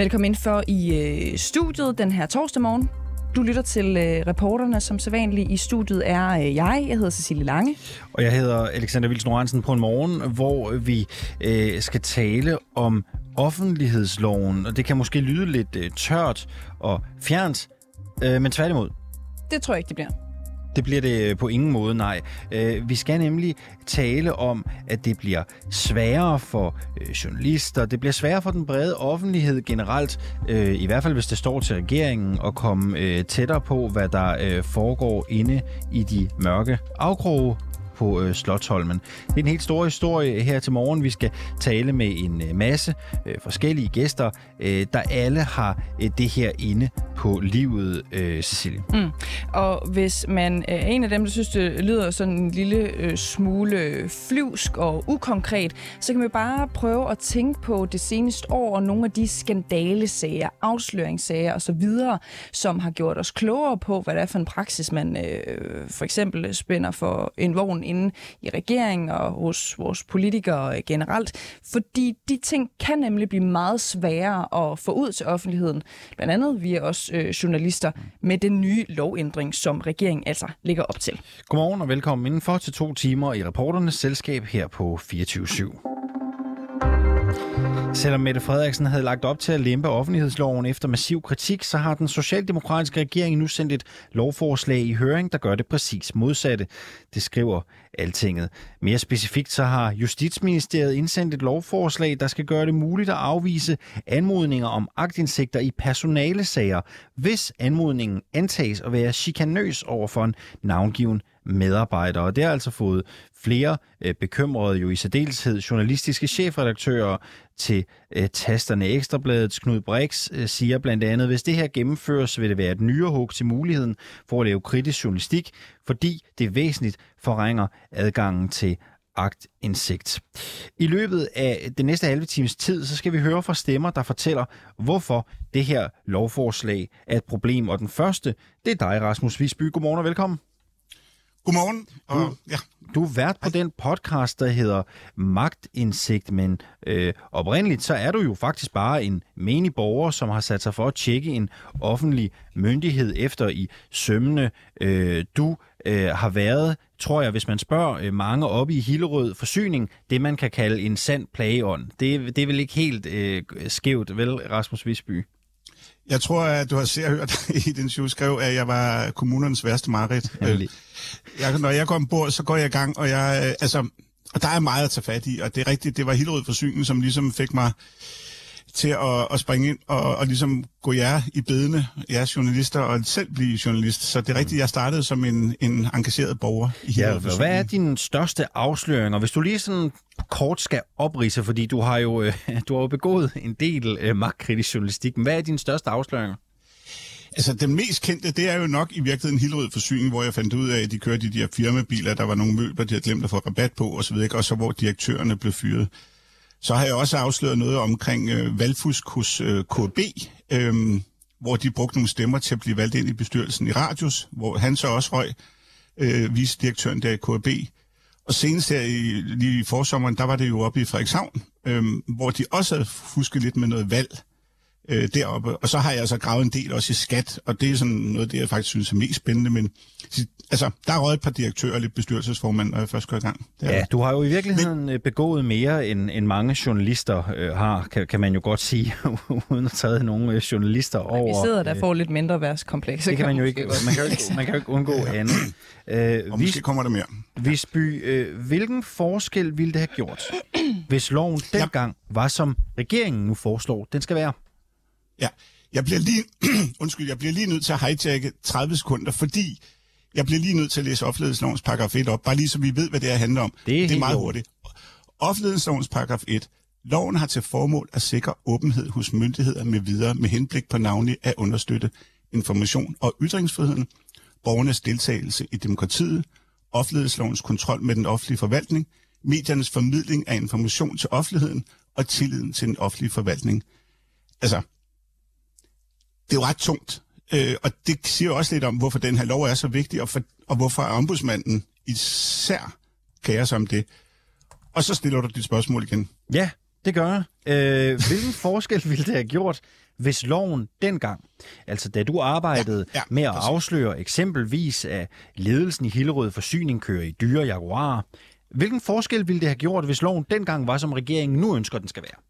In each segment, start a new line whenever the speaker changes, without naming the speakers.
Velkommen ind for i øh, studiet den her torsdag morgen. Du lytter til øh, reporterne, som sædvanligt i studiet er øh, jeg. Jeg hedder Cecilie Lange.
Og jeg hedder Alexander Vils Norensen på en morgen, hvor vi øh, skal tale om offentlighedsloven. Og det kan måske lyde lidt øh, tørt og fjernt, øh, men tværtimod.
Det tror jeg ikke, det bliver.
Det bliver det på ingen måde, nej. Øh, vi skal nemlig tale om, at det bliver sværere for øh, journalister, det bliver sværere for den brede offentlighed generelt, øh, i hvert fald hvis det står til regeringen, at komme tættere på, hvad der foregår inde i de mørke afkroge på øh, Slottholmen. Det er en helt stor historie her til morgen. Vi skal tale med en øh, masse øh, forskellige gæster, øh, der alle har øh, det her inde på livet, øh, Cecilie. Mm.
Og hvis man er en af dem, der synes, det lyder sådan en lille øh, smule flyvsk og ukonkret, så kan man bare prøve at tænke på det seneste år og nogle af de skandalesager, afsløringssager osv., som har gjort os klogere på, hvad det er for en praksis, man øh, for eksempel spænder for en vogn inde i regeringen og hos vores politikere generelt. Fordi de ting kan nemlig blive meget sværere at få ud til offentligheden, blandt andet via os øh, journalister, med den nye lovændring, som regeringen altså ligger op til.
Godmorgen og velkommen indenfor til to timer i reporternes selskab her på 24 /7. Selvom Mette Frederiksen havde lagt op til at lempe offentlighedsloven efter massiv kritik, så har den socialdemokratiske regering nu sendt et lovforslag i høring, der gør det præcis modsatte. Det skriver Altinget. Mere specifikt så har Justitsministeriet indsendt et lovforslag, der skal gøre det muligt at afvise anmodninger om agtindsigter i personalesager, hvis anmodningen antages at være chikanøs over for en navngiven medarbejdere. Og det har altså fået flere øh, bekymrede, jo i særdeleshed journalistiske chefredaktører til øh, tasterne. Ekstrabladets Knud Brix øh, siger blandt andet, hvis det her gennemføres, vil det være et nyrehug til muligheden for at lave kritisk journalistik, fordi det væsentligt forringer adgangen til agtindsigt. I løbet af den næste halve times tid, så skal vi høre fra stemmer, der fortæller, hvorfor det her lovforslag er et problem. Og den første, det er dig, Rasmus Visby. Godmorgen og velkommen.
Godmorgen. Og, du,
ja. du er vært på den podcast, der hedder Magtindsigt, men øh, oprindeligt så er du jo faktisk bare en menig borger, som har sat sig for at tjekke en offentlig myndighed efter i sømmene. Øh, du øh, har været, tror jeg, hvis man spørger øh, mange oppe i Hillerød Forsyning, det man kan kalde en sand plageånd. Det, det er vel ikke helt øh, skævt, vel, Rasmus Visby?
Jeg tror, at du har set hørt i den show skrev, at jeg var kommunernes værste mareridt. Øh, jeg, når jeg går ombord, så går jeg i gang, og jeg, øh, altså, og der er meget at tage fat i, og det er rigtigt, det var Hillerød Forsyning, som ligesom fik mig til at, at springe ind og, og ligesom gå jer i bedene, jeres journalister, og selv blive journalist. Så det er rigtigt, jeg startede som en, en engageret borger i
Ja, hvad er din største afsløring? Og hvis du lige sådan kort skal oprise, fordi du har jo, øh, du har jo begået en del øh, magtkritisk journalistik, hvad er din største afsløring?
Altså, den mest kendte, det er jo nok i virkeligheden Hillerød Forsyning, hvor jeg fandt ud af, at de kørte de der firmabiler, der var nogle møbler, de havde glemt at få rabat på, og så videre, og så hvor direktørerne blev fyret. Så har jeg også afsløret noget omkring øh, valgfusk hos øh, KB, øh, hvor de brugte nogle stemmer til at blive valgt ind i bestyrelsen i Radius, hvor han så også røg, øh, vicedirektøren der i KB. Og senest her i, lige i forsommeren, der var det jo oppe i Frederikshavn, øh, hvor de også havde fusket lidt med noget valg øh, deroppe. Og så har jeg altså gravet en del også i skat, og det er sådan noget, det jeg faktisk synes er mest spændende. Men altså, der er røget et par direktører og lidt bestyrelsesformand, når jeg først går i gang.
Det ja, du har jo i virkeligheden men, øh, begået mere, end, end mange journalister øh, har, kan, kan man jo godt sige, uden at tage nogle øh, journalister over.
Vi sidder der får lidt mindre værtskomplekse.
Det kan man jo ikke, man kan jo ikke, man kan jo ikke undgå andet.
Øh, og måske kommer der mere.
Visby, øh, hvilken forskel ville det have gjort, hvis loven dengang var, som regeringen nu foreslår, den skal være?
Ja, jeg bliver lige, undskyld, jeg bliver lige nødt til at hijacke 30 sekunder, fordi jeg bliver lige nødt til at læse offentlighedslovens paragraf 1 op, bare lige så vi ved, hvad det er handler om.
Det er,
det er meget hurtigt. Offentlighedslovens paragraf 1. Loven har til formål at sikre åbenhed hos myndigheder med videre med henblik på navnlig at understøtte information og ytringsfriheden, borgernes deltagelse i demokratiet, offentlighedslovens kontrol med den offentlige forvaltning, mediernes formidling af information til offentligheden og tilliden til den offentlige forvaltning. Altså, det er jo ret tungt. Øh, og det siger også lidt om, hvorfor den her lov er så vigtig, og, for, og hvorfor ombudsmanden især kærer sig om det. Og så stiller du dit spørgsmål igen.
Ja, det gør jeg. Øh, hvilken forskel ville det have gjort, hvis loven dengang, altså da du arbejdede ja, ja, med at præcis. afsløre eksempelvis, at ledelsen i Hillerød Forsyning kører i dyre jaguarer, hvilken forskel ville det have gjort, hvis loven dengang var, som regeringen nu ønsker, den skal være?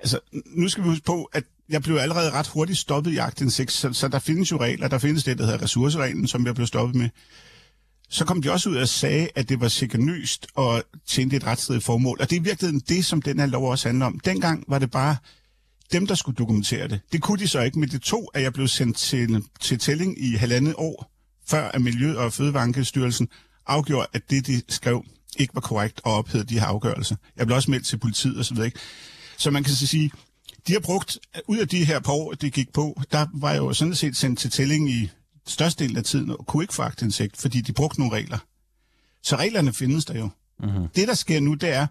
Altså, nu skal vi huske på, at jeg blev allerede ret hurtigt stoppet i aktindsigt, så, så der findes jo regler. Der findes det, der hedder ressourcereglen, som jeg blev stoppet med. Så kom de også ud og sagde, at det var chikanøst og tjente et retsstridigt formål. Og det er virkelig det, som den her lov også handler om. Dengang var det bare dem, der skulle dokumentere det. Det kunne de så ikke, men det tog, at jeg blev sendt til, til tælling i halvandet år, før at Miljø- og Fødevareankestyrelsen afgjorde, at det, de skrev, ikke var korrekt og ophævede de her afgørelser. Jeg blev også meldt til politiet osv. Så, så man kan så sige, de har brugt, ud af de her par år, det gik på, der var jeg jo sådan set sendt til tælling i størstedelen af tiden, og kunne ikke få aktindsigt, fordi de brugte nogle regler. Så reglerne findes der jo. Mm-hmm. Det, der sker nu, det er,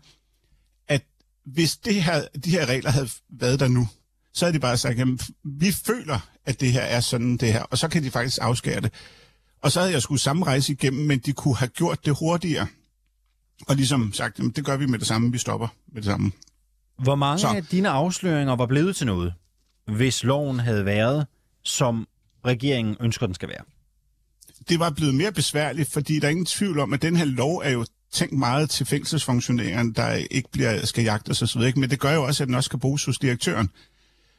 at hvis det her, de her regler havde været der nu, så havde de bare sagt, at vi føler, at det her er sådan det her, og så kan de faktisk afskære det. Og så havde jeg skulle samme rejse igennem, men de kunne have gjort det hurtigere. Og ligesom sagt, jamen, det gør vi med det samme, vi stopper med det samme.
Hvor mange så. af dine afsløringer var blevet til noget, hvis loven havde været, som regeringen ønsker, den skal være?
Det var blevet mere besværligt, fordi der er ingen tvivl om, at den her lov er jo tænkt meget til fængselsfunktionæren, der ikke bliver, skal jagtes osv., men det gør jo også, at den også skal bruges hos direktøren.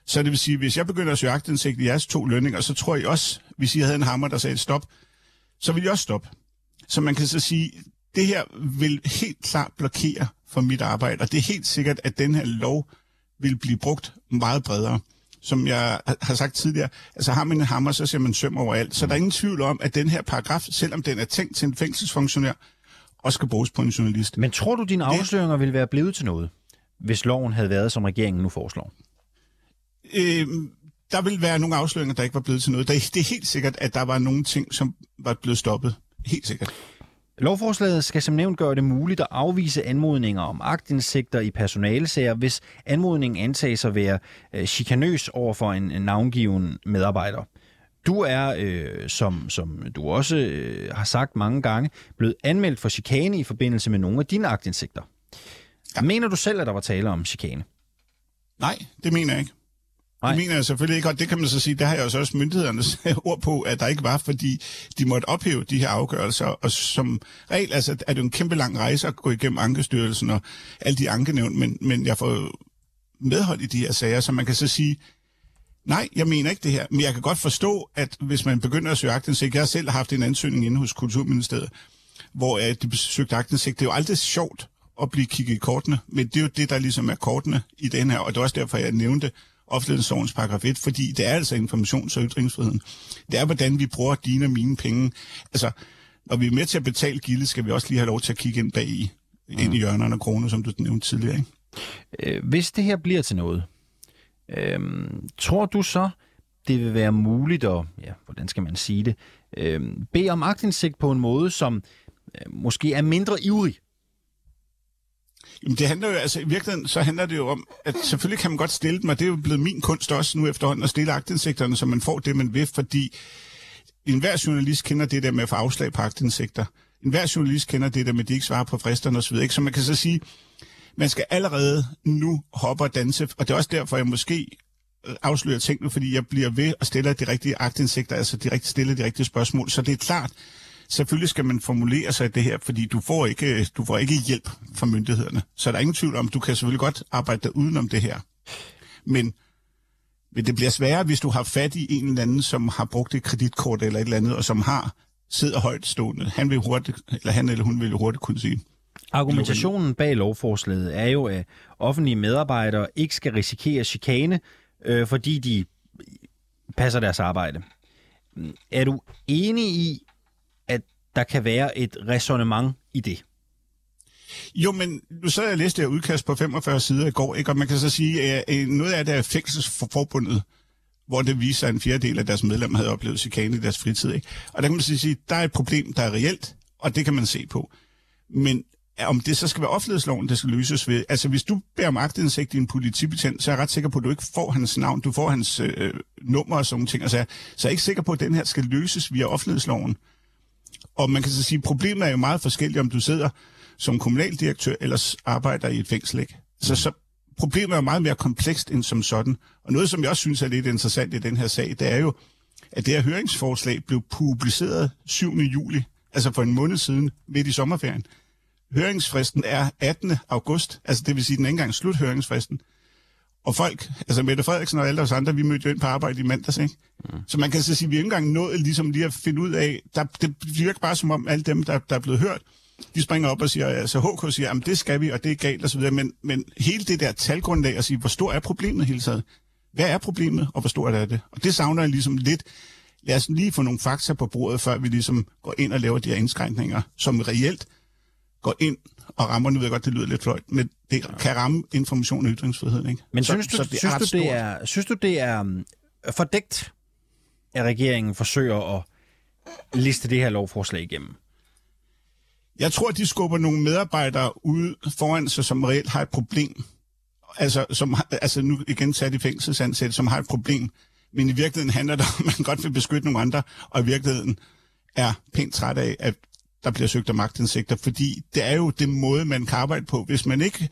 Så det vil sige, hvis jeg begynder at søge agtindsigt i jeres to lønninger, så tror jeg også, hvis I havde en hammer, der sagde stop, så vil jeg også stoppe. Så man kan så sige, det her vil helt klart blokere for mit arbejde, og det er helt sikkert, at den her lov vil blive brugt meget bredere. Som jeg har sagt tidligere, altså har man en hammer, så ser man søm overalt. Så der er ingen tvivl om, at den her paragraf, selvom den er tænkt til en fængselsfunktionær, også skal bruges på en journalist.
Men tror du, dine afsløringer ville være blevet til noget, hvis loven havde været, som regeringen nu foreslår?
Øh, der vil være nogle afsløringer, der ikke var blevet til noget. Det er helt sikkert, at der var nogle ting, som var blevet stoppet. Helt sikkert.
Lovforslaget skal som nævnt gøre det muligt at afvise anmodninger om agtindsigter i personalesager, hvis anmodningen antages at være øh, chikanøs over for en, en navngiven medarbejder. Du er, øh, som, som du også øh, har sagt mange gange, blevet anmeldt for chikane i forbindelse med nogle af dine agtindsigter. Ja. Mener du selv, at der var tale om chikane?
Nej, det mener jeg ikke. Nej. Det mener jeg selvfølgelig ikke, og det kan man så sige, det har jeg også myndighedernes ord på, at der ikke var, fordi de måtte ophæve de her afgørelser, og som regel altså, er det en kæmpe lang rejse at gå igennem Ankestyrelsen og alle de ankenævn, men, men jeg får medhold i de her sager, så man kan så sige, nej, jeg mener ikke det her, men jeg kan godt forstå, at hvis man begynder at søge agtindsigt, jeg har selv haft en ansøgning inde hos Kulturministeriet, hvor at de besøgte agtindsigt, det er jo aldrig sjovt at blive kigget i kortene, men det er jo det, der ligesom er kortene i den her, og det er også derfor, jeg nævnte, offentlighedslovens paragraf 1, fordi det er altså informations- og ytringsfriheden. Det er, hvordan vi bruger dine og mine penge. Altså, når vi er med til at betale gilde, skal vi også lige have lov til at kigge ind bag i, mm. ind i hjørnerne og kroner, som du nævnte tidligere. Ikke?
Øh, hvis det her bliver til noget, øh, tror du så, det vil være muligt at, ja, hvordan skal man sige det, øh, bede om agtindsigt på en måde, som øh, måske er mindre ivrig
Jamen det handler jo, altså i virkeligheden, så handler det jo om, at selvfølgelig kan man godt stille dem, og det er jo blevet min kunst også nu efterhånden at stille agtindsigterne, så man får det, man vil, fordi enhver journalist kender det der med at få afslag på agtindsigter. Enhver journalist kender det der med, at de ikke svarer på fristerne osv. Ikke? Så man kan så sige, man skal allerede nu hoppe og danse, og det er også derfor, jeg måske øh, afslører tingene, fordi jeg bliver ved at stille de rigtige agtindsigter, altså de rigtige, stille de rigtige spørgsmål. Så det er klart, selvfølgelig skal man formulere sig det her, fordi du får ikke, øh, du får ikke hjælp fra myndighederne. Så der er ingen tvivl om, du kan selvfølgelig godt arbejde dig udenom det her. Men, men det bliver sværere, hvis du har fat i en eller anden, som har brugt et kreditkort eller et eller andet, og som har sidder højt stående. Han, vil hurtigt, eller han eller hun vil hurtigt kunne sige.
Argumentationen bag lovforslaget er jo, at offentlige medarbejdere ikke skal risikere chikane, øh, fordi de passer deres arbejde. Er du enig i, der kan være et resonemang i det.
Jo, men nu så jeg læste det udkast på 45 sider i går, ikke? og man kan så sige, at øh, noget af det er fængselsforbundet, hvor det viser, at en fjerdedel af deres medlemmer havde oplevet chikane i deres fritid. Ikke? Og der kan man sige, at der er et problem, der er reelt, og det kan man se på. Men om det så skal være offentlighedsloven, det skal løses ved. Altså, hvis du beder om agtindsigt i en politibetjent, så er jeg ret sikker på, at du ikke får hans navn, du får hans øh, øh nummer og sådan ting. Altså, så er jeg ikke sikker på, at den her skal løses via offentlighedsloven. Og man kan så sige, at problemet er jo meget forskelligt, om du sidder som kommunaldirektør eller arbejder i et fængsel. Ikke? Så, så problemet er meget mere komplekst end som sådan. Og noget, som jeg også synes er lidt interessant i den her sag, det er jo, at det her høringsforslag blev publiceret 7. juli, altså for en måned siden, midt i sommerferien. Høringsfristen er 18. august, altså det vil sige, den er ikke engang slut høringsfristen. Og folk, altså Mette Frederiksen og alle os andre, vi mødte jo ind på arbejde i mandags, ikke? Mm. Så man kan så sige, at vi ikke engang nået ligesom lige at finde ud af, der, det virker bare som om alle dem, der, der er blevet hørt, de springer op og siger, altså HK siger, at det skal vi, og det er galt osv., men, men hele det der talgrundlag at sige, hvor stor er problemet hele tiden? Hvad er problemet, og hvor stort er det? Og det savner jeg ligesom lidt. Lad os lige få nogle fakta på bordet, før vi ligesom går ind og laver de her indskrænkninger, som reelt går ind og rammer, nu ved jeg godt, det lyder lidt fløjt, men det kan ramme information og ytringsfrihed. Ikke?
Men så, synes, du, så det synes, du, det er, synes du, det er um, fordækt, at regeringen forsøger at liste det her lovforslag igennem?
Jeg tror, de skubber nogle medarbejdere ud foran sig, som reelt har et problem. Altså, som, altså nu igen sat i fængselsansæt, som har et problem. Men i virkeligheden handler det om, at man godt vil beskytte nogle andre, og i virkeligheden er pænt træt af, at der bliver søgt af magtindsigter, fordi det er jo det måde, man kan arbejde på. Hvis man ikke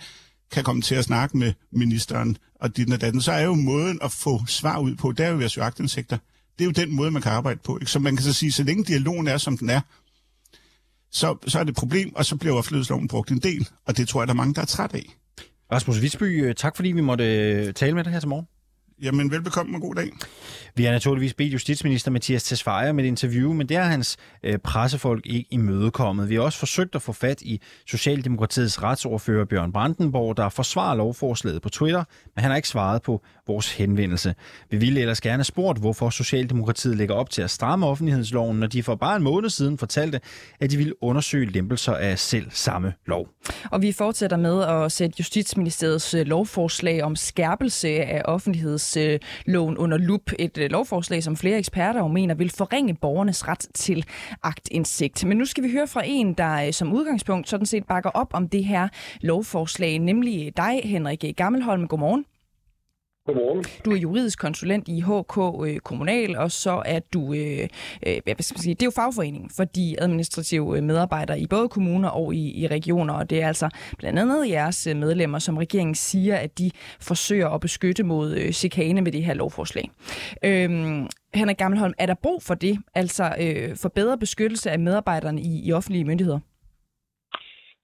kan komme til at snakke med ministeren og dit og datten, så er jo måden at få svar ud på, det er jo ved at søge agtindsigter. Det er jo den måde, man kan arbejde på. Ikke? Så man kan så sige, så længe dialogen er, som den er, så, så er det et problem, og så bliver offentlighedsloven brugt en del, og det tror jeg, der er mange, der er træt af.
Rasmus Visby, øh, tak fordi vi måtte øh, tale med dig her til morgen.
Jamen, velbekomme og god dag.
Vi har naturligvis bedt justitsminister Mathias Tesfaye med et interview, men det er hans øh, pressefolk ikke imødekommet. Vi har også forsøgt at få fat i Socialdemokratiets retsordfører Bjørn Brandenborg, der forsvarer lovforslaget på Twitter, men han har ikke svaret på vores henvendelse. Vi ville ellers gerne spurgt, hvorfor Socialdemokratiet lægger op til at stramme offentlighedsloven, når de for bare en måned siden fortalte, at de ville undersøge lempelser af selv samme lov.
Og vi fortsætter med at sætte Justitsministeriets øh, lovforslag om skærpelse af offentlighedsloven under lup. Et øh, lovforslag, som flere eksperter jo mener vil forringe borgernes ret til agtindsigt. Men nu skal vi høre fra en, der øh, som udgangspunkt sådan set bakker op om det her lovforslag, nemlig dig, Henrik Gammelholm. Godmorgen.
Godmorgen.
Du er juridisk konsulent i HK øh, Kommunal, og så er du, øh, øh, hvad skal man sige, det er jo fagforeningen for de administrative øh, medarbejdere i både kommuner og i, i regioner, og det er altså blandt andet jeres øh, medlemmer, som regeringen siger, at de forsøger at beskytte mod øh, chikane med det her lovforslag. Øhm, Henrik Gammelholm, er der brug for det, altså øh, for bedre beskyttelse af medarbejderne i, i offentlige myndigheder?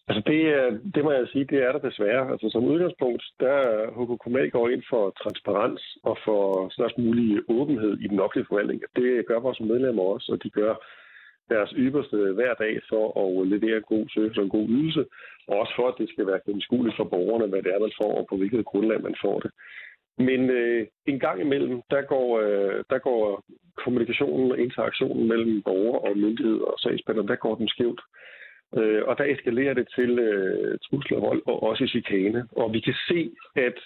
Altså det, øh, det må jeg sige, det er der desværre. Altså som udgangspunkt, der HK Kommunal går ind for transparens og for størst mulig åbenhed i den offentlige forvaltning. Det gør vores medlemmer også, og de gør deres ypperste hver dag for at levere god service og en god ydelse, og også for, at det skal være gennemskueligt for borgerne, hvad det er, man får, og på hvilket grundlag man får det. Men øh, en gang imellem, der går, øh, der går kommunikationen og interaktionen mellem borger og myndighed og sagsbehandler, der går den skævt. Øh, og der eskalerer det til øh, trusler vold, og også chikane. Og vi kan se, at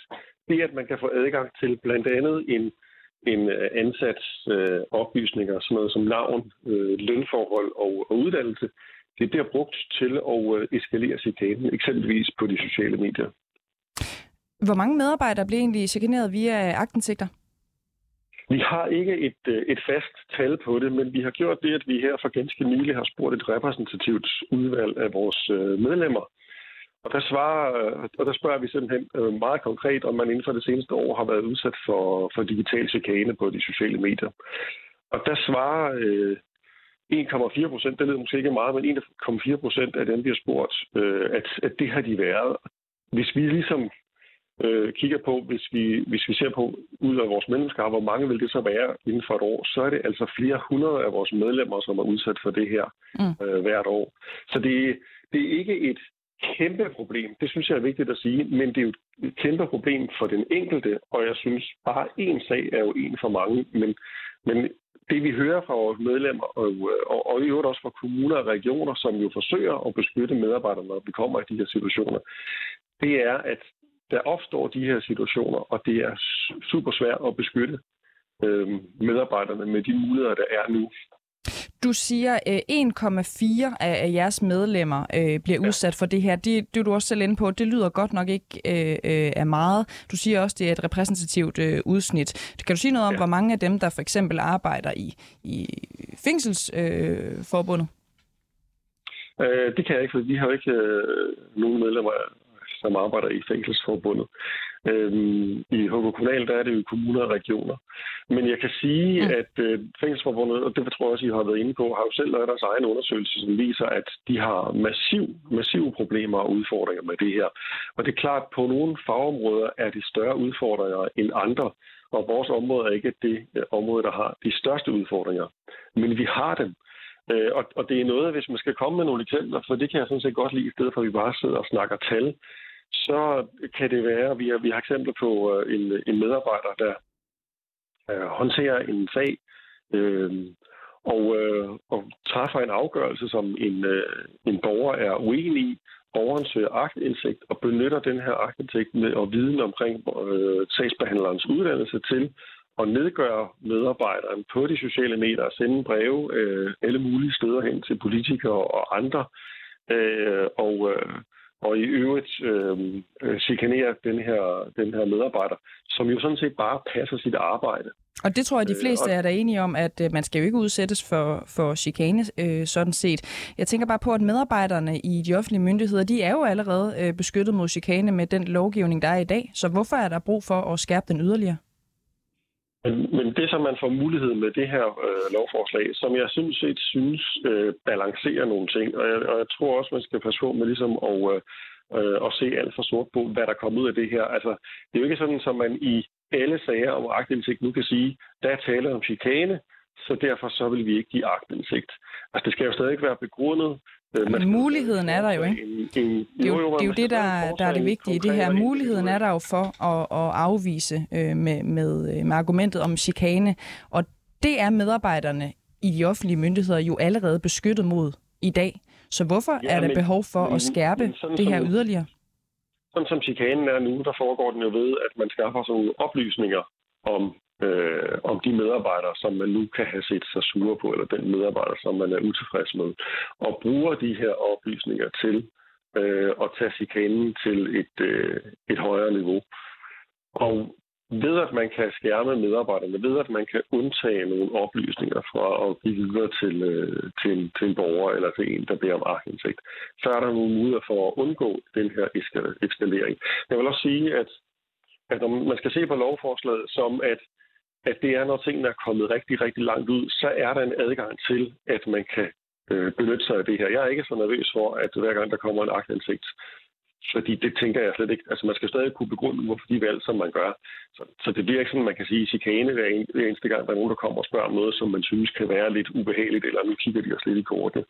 det, at man kan få adgang til blandt andet en, en øh, ansats øh, oplysninger, sådan noget som navn, øh, lønforhold og, og uddannelse, det bliver brugt til at øh, eskalere chikanen, eksempelvis på de sociale medier.
Hvor mange medarbejdere bliver egentlig chikaneret via agtensigter?
Vi har ikke et, øh, et fast tal på det, men vi har gjort det, at vi her for ganske nylig har spurgt et repræsentativt udvalg af vores øh, medlemmer. Og der, svarer, øh, og der spørger vi simpelthen meget konkret, om man inden for det seneste år har været udsat for, for digital chikane på de sociale medier. Og der svarer øh, 1,4 procent, det lyder måske ikke meget, men 1,4 procent af dem, vi har spurgt, øh, at, at det har de været. Hvis vi ligesom øh, kigger på, hvis vi, hvis vi ser på ud af vores medlemskab, hvor mange vil det så være inden for et år, så er det altså flere hundrede af vores medlemmer, som er udsat for det her mm. øh, hvert år. Så det, det er ikke et kæmpe problem, det synes jeg er vigtigt at sige, men det er jo et kæmpe problem for den enkelte, og jeg synes bare en sag er jo en for mange, men, men det vi hører fra vores medlemmer, og, og, og i øvrigt også fra kommuner og regioner, som jo forsøger at beskytte medarbejderne, når vi kommer i de her situationer, det er, at der opstår de her situationer, og det er super svært at beskytte øh, medarbejderne med de muligheder, der er nu.
Du siger, øh, 1,4 af jeres medlemmer øh, bliver ja. udsat for det her. Det, det er du også selv inde på. Det lyder godt nok ikke øh, øh, af meget. Du siger også, det er et repræsentativt øh, udsnit. Kan du sige noget om, ja. hvor mange af dem, der for eksempel arbejder i, i fængselsforbundet?
Øh, øh, det kan jeg ikke, for vi har ikke øh, nogen medlemmer som arbejder i fængselsforbundet. Øhm, I HK Kommunal, der er det jo kommuner og regioner. Men jeg kan sige, mm. at øh, Fængselsforbundet, og det tror jeg også, I har været inde på, har jo selv lavet deres egen undersøgelse, som viser, at de har massiv, massive problemer og udfordringer med det her. Og det er klart, at på nogle fagområder er de større udfordringer end andre. Og vores område er ikke det øh, område, der har de største udfordringer. Men vi har dem. Øh, og, og det er noget, hvis man skal komme med nogle eksempler, for det kan jeg sådan set godt lide, i stedet for at vi bare sidder og snakker tal, så kan det være, vi har, vi har eksempler på øh, en, en medarbejder, der øh, håndterer en sag øh, og, øh, og træffer en afgørelse, som en, øh, en borger er uenig i. Borgeren søger agtindsigt og benytter den her agtindsigt med og viden omkring øh, sagsbehandlerens uddannelse til at nedgøre medarbejderen på de sociale medier og sende breve øh, alle mulige steder hen til politikere og andre. Øh, og, øh, og i øvrigt øh, øh, chikanere den her, den her medarbejder, som jo sådan set bare passer sit arbejde.
Og det tror jeg, de øh, fleste er der enige om, at øh, man skal jo ikke udsættes for, for chikane øh, sådan set. Jeg tænker bare på, at medarbejderne i de offentlige myndigheder, de er jo allerede øh, beskyttet mod chikane med den lovgivning, der er i dag. Så hvorfor er der brug for at skærpe den yderligere?
Men, men det, som man får mulighed med det her øh, lovforslag, som jeg synes set synes øh, balancerer nogle ting, og jeg, og jeg tror også, man skal passe på med ligesom at, øh, øh, at se alt for sort på, hvad der kommer ud af det her. Altså, det er jo ikke sådan, som man i alle sager om agtindsigt nu kan sige, der er tale om chikane, så derfor så vil vi ikke give agtindsigt. Altså, det skal jo stadig være begrundet,
Øh, men muligheden er der jo, ikke? det er jo, det, er jo det, der, der er det vigtige i det her. Muligheden er der jo for at, at afvise øh, med, med, med argumentet om chikane, og det er medarbejderne i de offentlige myndigheder jo allerede beskyttet mod i dag. Så hvorfor ja, er der men, behov for at skærpe sådan, det her som, yderligere?
Sådan som chikanen er nu, der foregår den jo ved, at man skaffer sådan nogle oplysninger om øh, om de medarbejdere, som man nu kan have set sig sure på, eller den medarbejder, som man er utilfreds med, og bruger de her oplysninger til øh, at tage chikanen til et, øh, et højere niveau. Og ved at man kan skærme medarbejderne, ved at man kan undtage nogle oplysninger fra at give videre til, øh, til, en, til en borger eller til en, der beder om arkindsigt, så er der nogle muligheder for at undgå den her eskalering. Jeg vil også sige, at, at når man skal se på lovforslaget som, at at det er, når tingene er kommet rigtig, rigtig langt ud, så er der en adgang til, at man kan øh, benytte sig af det her. Jeg er ikke så nervøs for, at hver gang der kommer en aktindsigt, fordi det tænker jeg slet ikke. Altså man skal stadig kunne begrunde, hvorfor de valg, som man gør. Så, så det bliver ikke sådan, man kan sige chikane hver, en, hver eneste gang, der er nogen, der kommer og spørger om noget, som man synes kan være lidt ubehageligt, eller nu kigger de os lidt i kortene.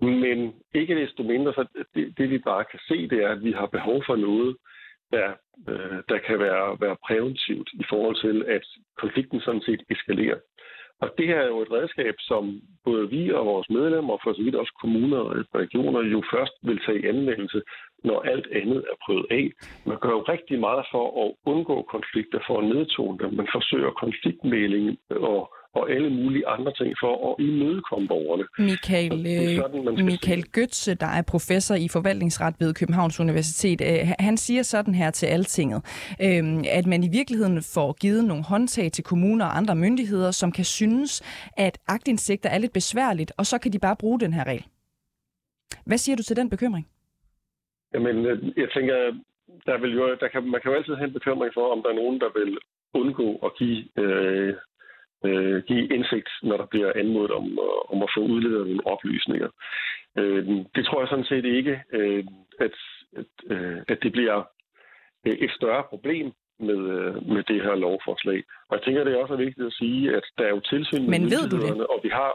Men ikke desto mindre, så det, det vi bare kan se, det er, at vi har behov for noget, der, øh, der kan være, være præventivt i forhold til, at konflikten sådan set eskalerer. Og det er jo et redskab, som både vi og vores medlemmer, og for så vidt også kommuner og regioner, jo først vil tage i anvendelse, når alt andet er prøvet af. Man gør jo rigtig meget for at undgå konflikter, for at nedtone dem. Man forsøger konfliktmæling og og alle mulige andre ting for at imødekomme borgerne.
Michael, øh, sådan, Michael Götze, der er professor i forvaltningsret ved Københavns Universitet, øh, han siger sådan her til Altinget, øh, at man i virkeligheden får givet nogle håndtag til kommuner og andre myndigheder, som kan synes, at agtindsigter er lidt besværligt, og så kan de bare bruge den her regel. Hvad siger du til den bekymring?
Jamen, jeg tænker, der vil jo, der kan, man kan jo altid have en bekymring for, om der er nogen, der vil undgå at give øh, øh, give indsigt, når der bliver anmodet om, øh, om at få udleveret nogle oplysninger. Øh, det tror jeg sådan set ikke, øh, at, at, øh, at det bliver et større problem med, øh, med det her lovforslag. Og jeg tænker, det er også vigtigt at sige, at der er jo tilsyn med
Men ved du det?
og vi har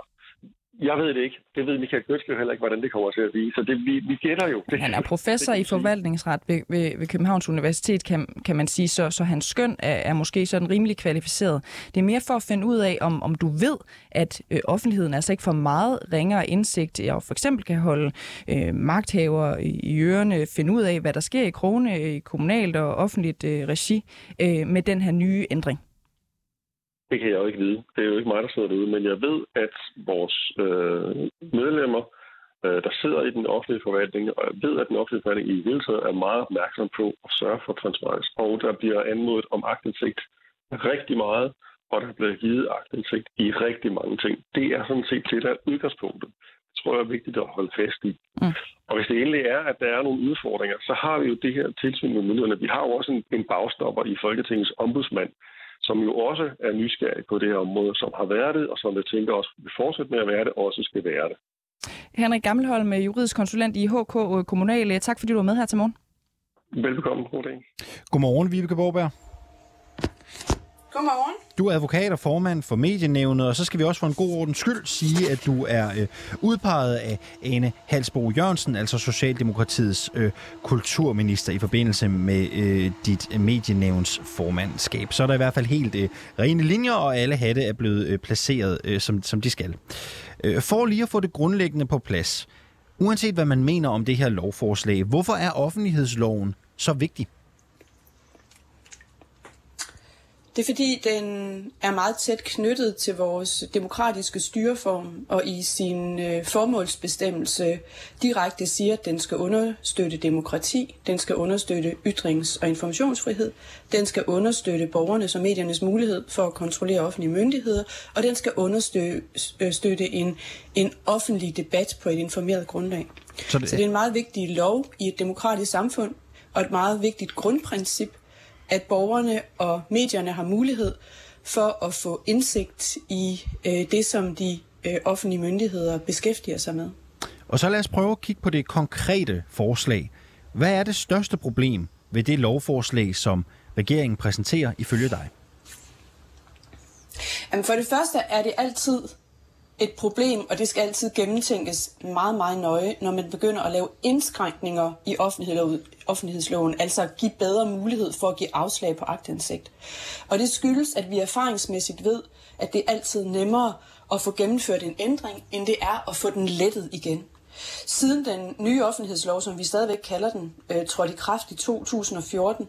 jeg ved det ikke. Det ved Michael Gøtske heller ikke, hvordan det kommer til at blive. Så det, vi, vi gætter jo. Det,
han er professor det, i forvaltningsret ved, ved, ved Københavns Universitet, kan, kan man sige, så, så hans skøn er, er måske sådan rimelig kvalificeret. Det er mere for at finde ud af, om, om du ved, at øh, offentligheden altså ikke får meget ringere indsigt, og for eksempel kan holde øh, magthaver i, i ørerne, finde ud af, hvad der sker i krone, øh, i kommunalt og offentligt øh, regi øh, med den her nye ændring.
Det kan jeg jo ikke vide. Det er jo ikke mig, der sidder derude, men jeg ved, at vores øh, medlemmer, øh, der sidder i den offentlige forvaltning, og jeg ved, at den offentlige forvaltning i hele taget er meget opmærksom på at sørge for transparens. Og der bliver anmodet om agtindsigt rigtig meget, og der bliver givet agtindsigt i rigtig mange ting. Det er sådan set det, der er udgangspunktet. Det tror jeg er vigtigt at holde fast i. Mm. Og hvis det endelig er, at der er nogle udfordringer, så har vi jo det her tilsyn med myndighederne. Vi har jo også en, en bagstopper i Folketingets ombudsmand, som jo også er nysgerrig på det her område, som har været det, og som jeg tænker også vil fortsætte med at være det, også skal være det.
Henrik Gammelholm, juridisk konsulent i HK Kommunal. Tak fordi du var med her til morgen.
Velbekomme. God dag.
Godmorgen, Vibeke Borberg.
Godmorgen.
Du er advokat og formand for Medienævnet, og så skal vi også for en god ordens skyld sige, at du er øh, udpeget af Ane Halsbo Jørgensen, altså Socialdemokratiets øh, kulturminister i forbindelse med øh, dit medienævns formandskab. Så er der i hvert fald helt øh, rene linjer, og alle hatte er blevet øh, placeret, øh, som, som de skal. Øh, for lige at få det grundlæggende på plads, uanset hvad man mener om det her lovforslag, hvorfor er offentlighedsloven så vigtig?
Det er fordi, den er meget tæt knyttet til vores demokratiske styreform, og i sin øh, formålsbestemmelse direkte siger, at den skal understøtte demokrati, den skal understøtte ytrings- og informationsfrihed, den skal understøtte borgernes og mediernes mulighed for at kontrollere offentlige myndigheder, og den skal understøtte en, en offentlig debat på et informeret grundlag. Så det... Så det er en meget vigtig lov i et demokratisk samfund, og et meget vigtigt grundprincip, at borgerne og medierne har mulighed for at få indsigt i øh, det, som de øh, offentlige myndigheder beskæftiger sig med.
Og så lad os prøve at kigge på det konkrete forslag. Hvad er det største problem ved det lovforslag, som regeringen præsenterer ifølge dig?
Jamen for det første er det altid et problem, og det skal altid gennemtænkes meget, meget nøje, når man begynder at lave indskrænkninger i offentlighedsloven, altså at give bedre mulighed for at give afslag på agtindsigt. Og det skyldes, at vi erfaringsmæssigt ved, at det er altid nemmere at få gennemført en ændring, end det er at få den lettet igen. Siden den nye offentlighedslov, som vi stadigvæk kalder den, øh, trådte i kraft i 2014,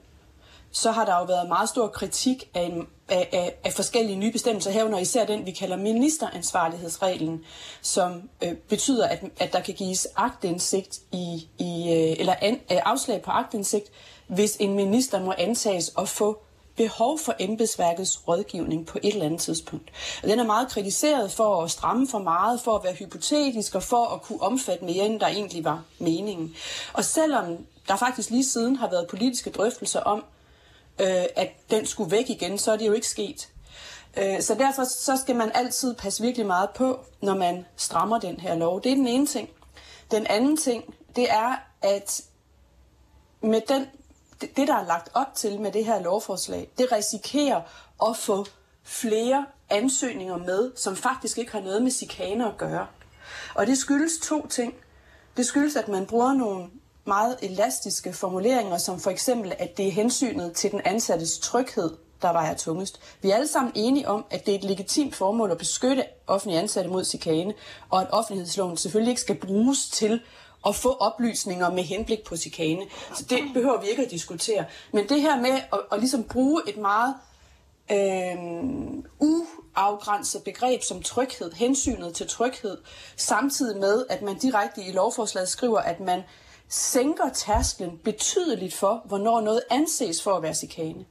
så har der jo været meget stor kritik af, en, af, af, af forskellige nye bestemmelser herunder især den, vi kalder ministeransvarlighedsreglen, som øh, betyder, at, at der kan gives agtindsigt i, i øh, eller an, øh, afslag på agtindsigt, hvis en minister må antages at få behov for embedsværkets rådgivning på et eller andet tidspunkt. Og den er meget kritiseret for at stramme for meget, for at være hypotetisk og for at kunne omfatte mere, end der egentlig var meningen. Og selvom der faktisk lige siden har været politiske drøftelser om, øh, at den skulle væk igen, så er det jo ikke sket. Øh, så derfor så skal man altid passe virkelig meget på, når man strammer den her lov. Det er den ene ting. Den anden ting, det er, at med den, det, der er lagt op til med det her lovforslag, det risikerer at få flere ansøgninger med, som faktisk ikke har noget med chikane at gøre. Og det skyldes to ting. Det skyldes, at man bruger nogle meget elastiske formuleringer, som for eksempel, at det er hensynet til den ansattes tryghed, der vejer tungest. Vi er alle sammen enige om, at det er et legitimt formål at beskytte offentlige ansatte mod chikane, og at offentlighedsloven selvfølgelig ikke skal bruges til at få oplysninger med henblik på chikane. Så det behøver vi ikke at diskutere. Men det her med at, at ligesom bruge et meget øh, uafgrænset begreb som tryghed, hensynet til tryghed, samtidig med, at man direkte i lovforslaget skriver, at man sænker tærsklen betydeligt for, hvornår noget anses for at være chikane.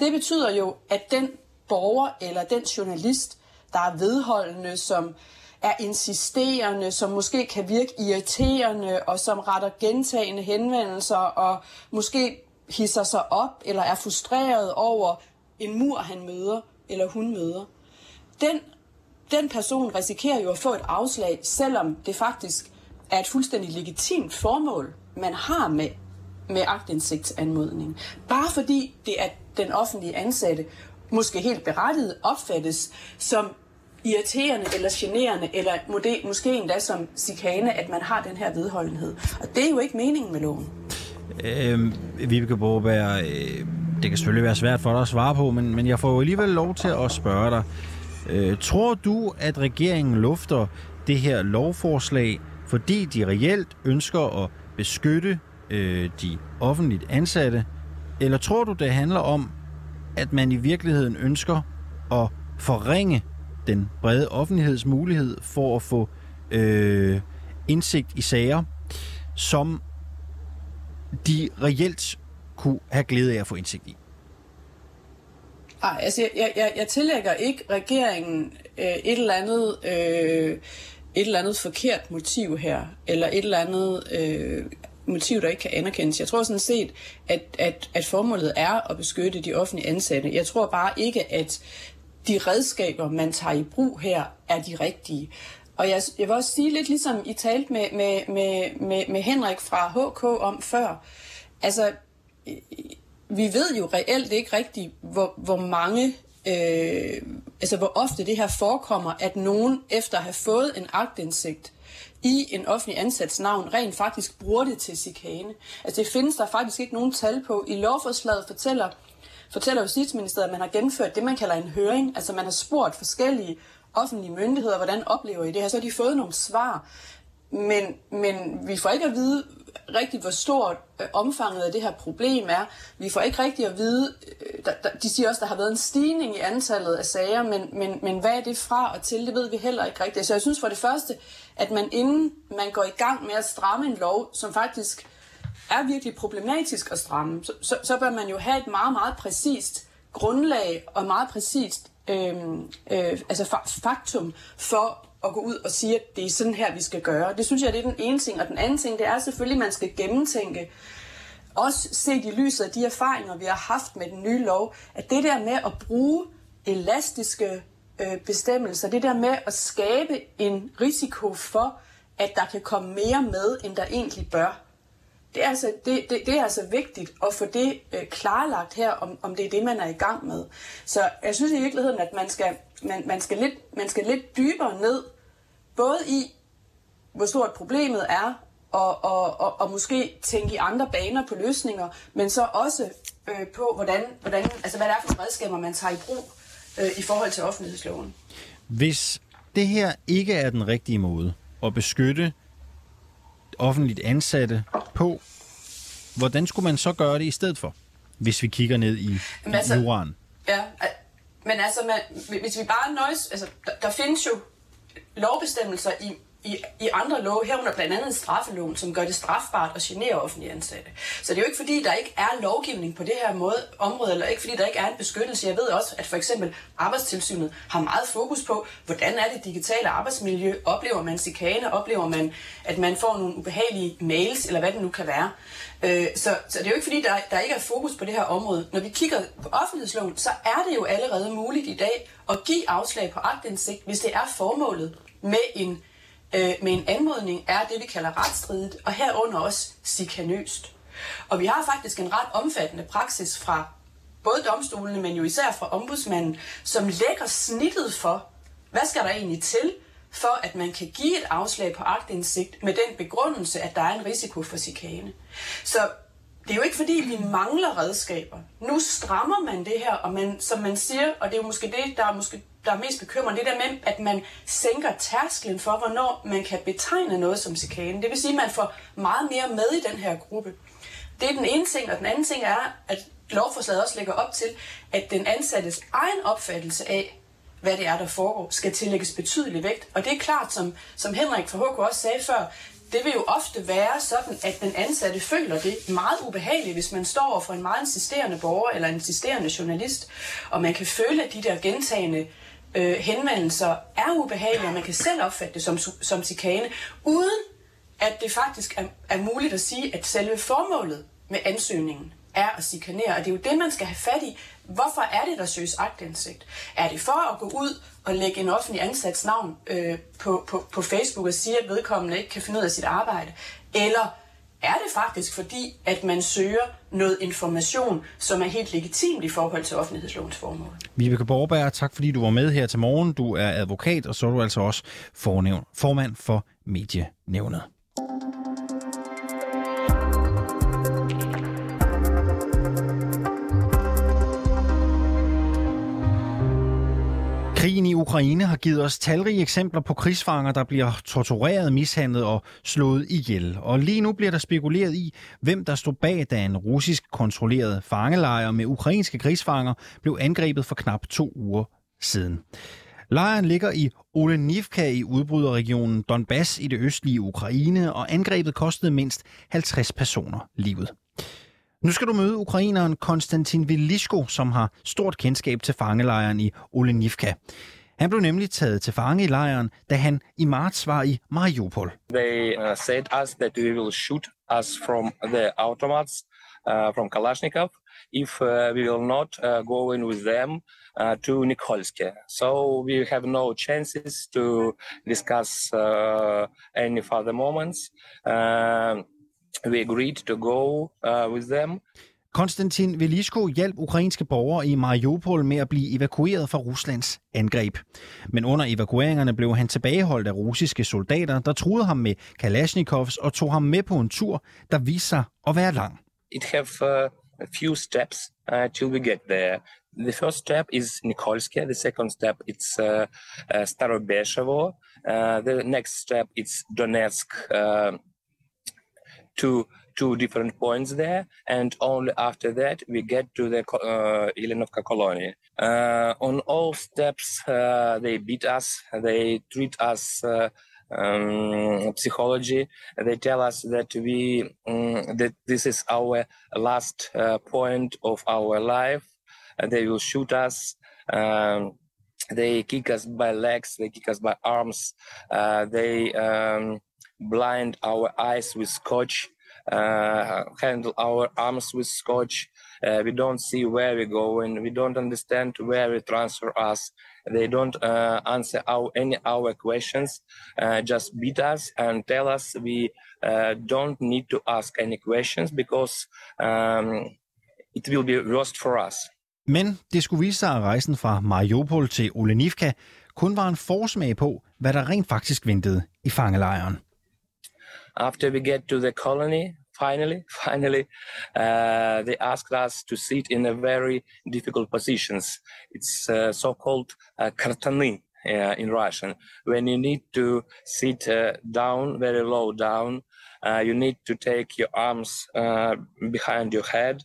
Det betyder jo, at den borger eller den journalist, der er vedholdende, som er insisterende, som måske kan virke irriterende, og som retter gentagende henvendelser, og måske hisser sig op, eller er frustreret over en mur, han møder, eller hun møder. Den, den person risikerer jo at få et afslag, selvom det faktisk er et fuldstændig legitimt formål man har med, med agtindsigtsanmodning. Bare fordi det er den offentlige ansatte, måske helt berettiget, opfattes som irriterende eller generende, eller måske endda som sikane, at man har den her vedholdenhed. Og det er jo ikke meningen med loven.
Øh, Vibeke Borberg, øh, det kan selvfølgelig være svært for dig at svare på, men, men jeg får jo alligevel lov til at spørge dig. Øh, tror du, at regeringen lufter det her lovforslag, fordi de reelt ønsker at beskytte øh, de offentligt ansatte? Eller tror du, det handler om, at man i virkeligheden ønsker at forringe den brede offentligheds mulighed for at få øh, indsigt i sager, som de reelt kunne have glæde af at få indsigt i?
Nej, altså jeg, jeg, jeg tillægger ikke regeringen øh, et eller andet øh, et eller andet forkert motiv her, eller et eller andet øh, motiv, der ikke kan anerkendes. Jeg tror sådan set, at, at, at formålet er at beskytte de offentlige ansatte. Jeg tror bare ikke, at de redskaber, man tager i brug her, er de rigtige. Og jeg, jeg vil også sige lidt ligesom I talte med, med, med, med, med Henrik fra HK om før. Altså, vi ved jo reelt ikke rigtigt, hvor, hvor mange, øh, altså hvor ofte det her forekommer, at nogen efter at have fået en agtindsigt i en offentlig ansats navn, rent faktisk bruger det til chikane. Altså det findes der faktisk ikke nogen tal på. I lovforslaget fortæller, fortæller Justitsministeriet, at man har gennemført det, man kalder en høring. Altså man har spurgt forskellige offentlige myndigheder, hvordan oplever I det her? Så har de fået nogle svar. Men, men vi får ikke at vide rigtigt, hvor stort øh, omfanget af det her problem er. Vi får ikke rigtigt at vide, øh, der, der, de siger også, at der har været en stigning i antallet af sager, men, men, men hvad er det fra og til, det ved vi heller ikke rigtigt. Så jeg synes for det første, at man inden man går i gang med at stramme en lov, som faktisk er virkelig problematisk at stramme, så, så, så bør man jo have et meget, meget præcist grundlag og meget præcist øh, øh, altså faktum for at gå ud og sige, at det er sådan her, vi skal gøre. Det synes jeg, det er den ene ting. Og den anden ting, det er selvfølgelig, at man skal gennemtænke, også set i lyset af de erfaringer, vi har haft med den nye lov, at det der med at bruge elastiske øh, bestemmelser, det der med at skabe en risiko for, at der kan komme mere med, end der egentlig bør, det er altså, det, det, det er altså vigtigt at få det øh, klarlagt her, om, om det er det, man er i gang med. Så jeg synes i virkeligheden, at man skal, man, man skal, lidt, man skal lidt dybere ned, både i, hvor stort problemet er, og, og, og, og måske tænke i andre baner på løsninger, men så også øh, på, hvordan, hvordan, altså hvad det er for redskaber, man tager i brug øh, i forhold til offentlighedsloven.
Hvis det her ikke er den rigtige måde at beskytte offentligt ansatte på, hvordan skulle man så gøre det i stedet for, hvis vi kigger ned i, men altså, juraen?
Ja, men altså, man, hvis vi bare nøjes, altså, der, der findes jo lovbestemmelser i i, i andre love, herunder blandt andet straffeloven, som gør det strafbart at genere offentlige ansatte. Så det er jo ikke fordi, der ikke er lovgivning på det her måde, område, eller ikke fordi, der ikke er en beskyttelse. Jeg ved også, at for eksempel Arbejdstilsynet har meget fokus på, hvordan er det digitale arbejdsmiljø? Oplever man chikane? Oplever man, at man får nogle ubehagelige mails, eller hvad det nu kan være? Øh, så, så det er jo ikke fordi, der, der ikke er fokus på det her område. Når vi kigger på offentlighedsloven, så er det jo allerede muligt i dag at give afslag på agtindsigt, hvis det er formålet med en øh, med en anmodning er det, vi kalder retsstridigt, og herunder også sikanøst. Og vi har faktisk en ret omfattende praksis fra både domstolene, men jo især fra ombudsmanden, som lægger snittet for, hvad skal der egentlig til, for at man kan give et afslag på agtindsigt med den begrundelse, at der er en risiko for chikane. Så det er jo ikke fordi, vi mangler redskaber. Nu strammer man det her, og man, som man siger, og det er jo måske det, der er måske der er mest bekymrende, det der med, at man sænker tærsklen for, hvornår man kan betegne noget som chikane. Det vil sige, at man får meget mere med i den her gruppe. Det er den ene ting, og den anden ting er, at lovforslaget også lægger op til, at den ansattes egen opfattelse af, hvad det er, der foregår, skal tillægges betydelig vægt. Og det er klart, som, som Henrik fra HK også sagde før, det vil jo ofte være sådan, at den ansatte føler det meget ubehageligt, hvis man står for en meget insisterende borger eller en insisterende journalist, og man kan føle, at de der gentagende øh, henvendelser er ubehagelige, og man kan selv opfatte det som, som chikane, uden at det faktisk er, er muligt at sige, at selve formålet med ansøgningen er at chikanere, og det er jo det, man skal have fat i. Hvorfor er det, der søges agtindsigt? Er det for at gå ud og lægge en offentlig ansats navn øh, på, på, på Facebook og sige, at vedkommende ikke kan finde ud af sit arbejde? Eller er det faktisk fordi, at man søger noget information, som er helt legitimt i forhold til offentlighedslovens formål.
Vibeke Borberg, tak fordi du var med her til morgen. Du er advokat, og så er du altså også fornævn, formand for Medienævnet. Krigen i Ukraine har givet os talrige eksempler på krigsfanger, der bliver tortureret, mishandlet og slået ihjel. Og lige nu bliver der spekuleret i, hvem der stod bag, da en russisk kontrolleret fangelejr med ukrainske krigsfanger blev angrebet for knap to uger siden. Lejren ligger i Olenivka i udbryderregionen Donbass i det østlige Ukraine, og angrebet kostede mindst 50 personer livet. Nu skal du møde ukraineren Konstantin Velisko, som har stort kendskab til fangelejren i Olenivka. Han blev nemlig taget til fange i lejren, da han i marts var i Mariupol.
They uh, said us that we will shoot us from the automats uh, from Kalashnikov if uh, we will not uh, go in with them uh, to Nikolske. So we have no chances to discuss uh, any further moments. Uh, we agreed to go uh, with them.
Konstantin Velisko hjalp ukrainske borgere i Mariupol med at blive evakueret fra Ruslands angreb. Men under evakueringerne blev han tilbageholdt af russiske soldater, der truede ham med Kalashnikovs og tog ham med på en tur, der viste sig at være lang.
It have uh, a few steps uh, till we get there. The first step is Nikolsky. The second step it's uh, uh, Starobeshevo. Uh, the next step it's Donetsk. Uh, two two different points there, and only after that we get to the uh, Ilinovka colony. Uh, on all steps, uh, they beat us. They treat us. Uh, um, psychology. They tell us that we um, that this is our last uh, point of our life. They will shoot us. Um, they kick us by legs. They kick us by arms. Uh, they um, blind our eyes with scotch. Uh, handle our arms with scotch. Uh, we don't see where we're going. We don't understand where we transfer us. They don't uh, answer our, any our questions. Uh, just beat us and tell us we uh, don't need to ask any questions because um, it will be worst for us.
Men det skulle vise sig, at rejsen fra Mariupol til Olenivka kun var en forsmag på, hvad der rent faktisk ventede i fangelejren.
After we get to the colony, finally, finally, uh, they asked us to sit in a very difficult positions. It's uh, so-called uh, uh, in Russian. When you need to sit uh, down, very low down, uh, you need to take your arms behind your head.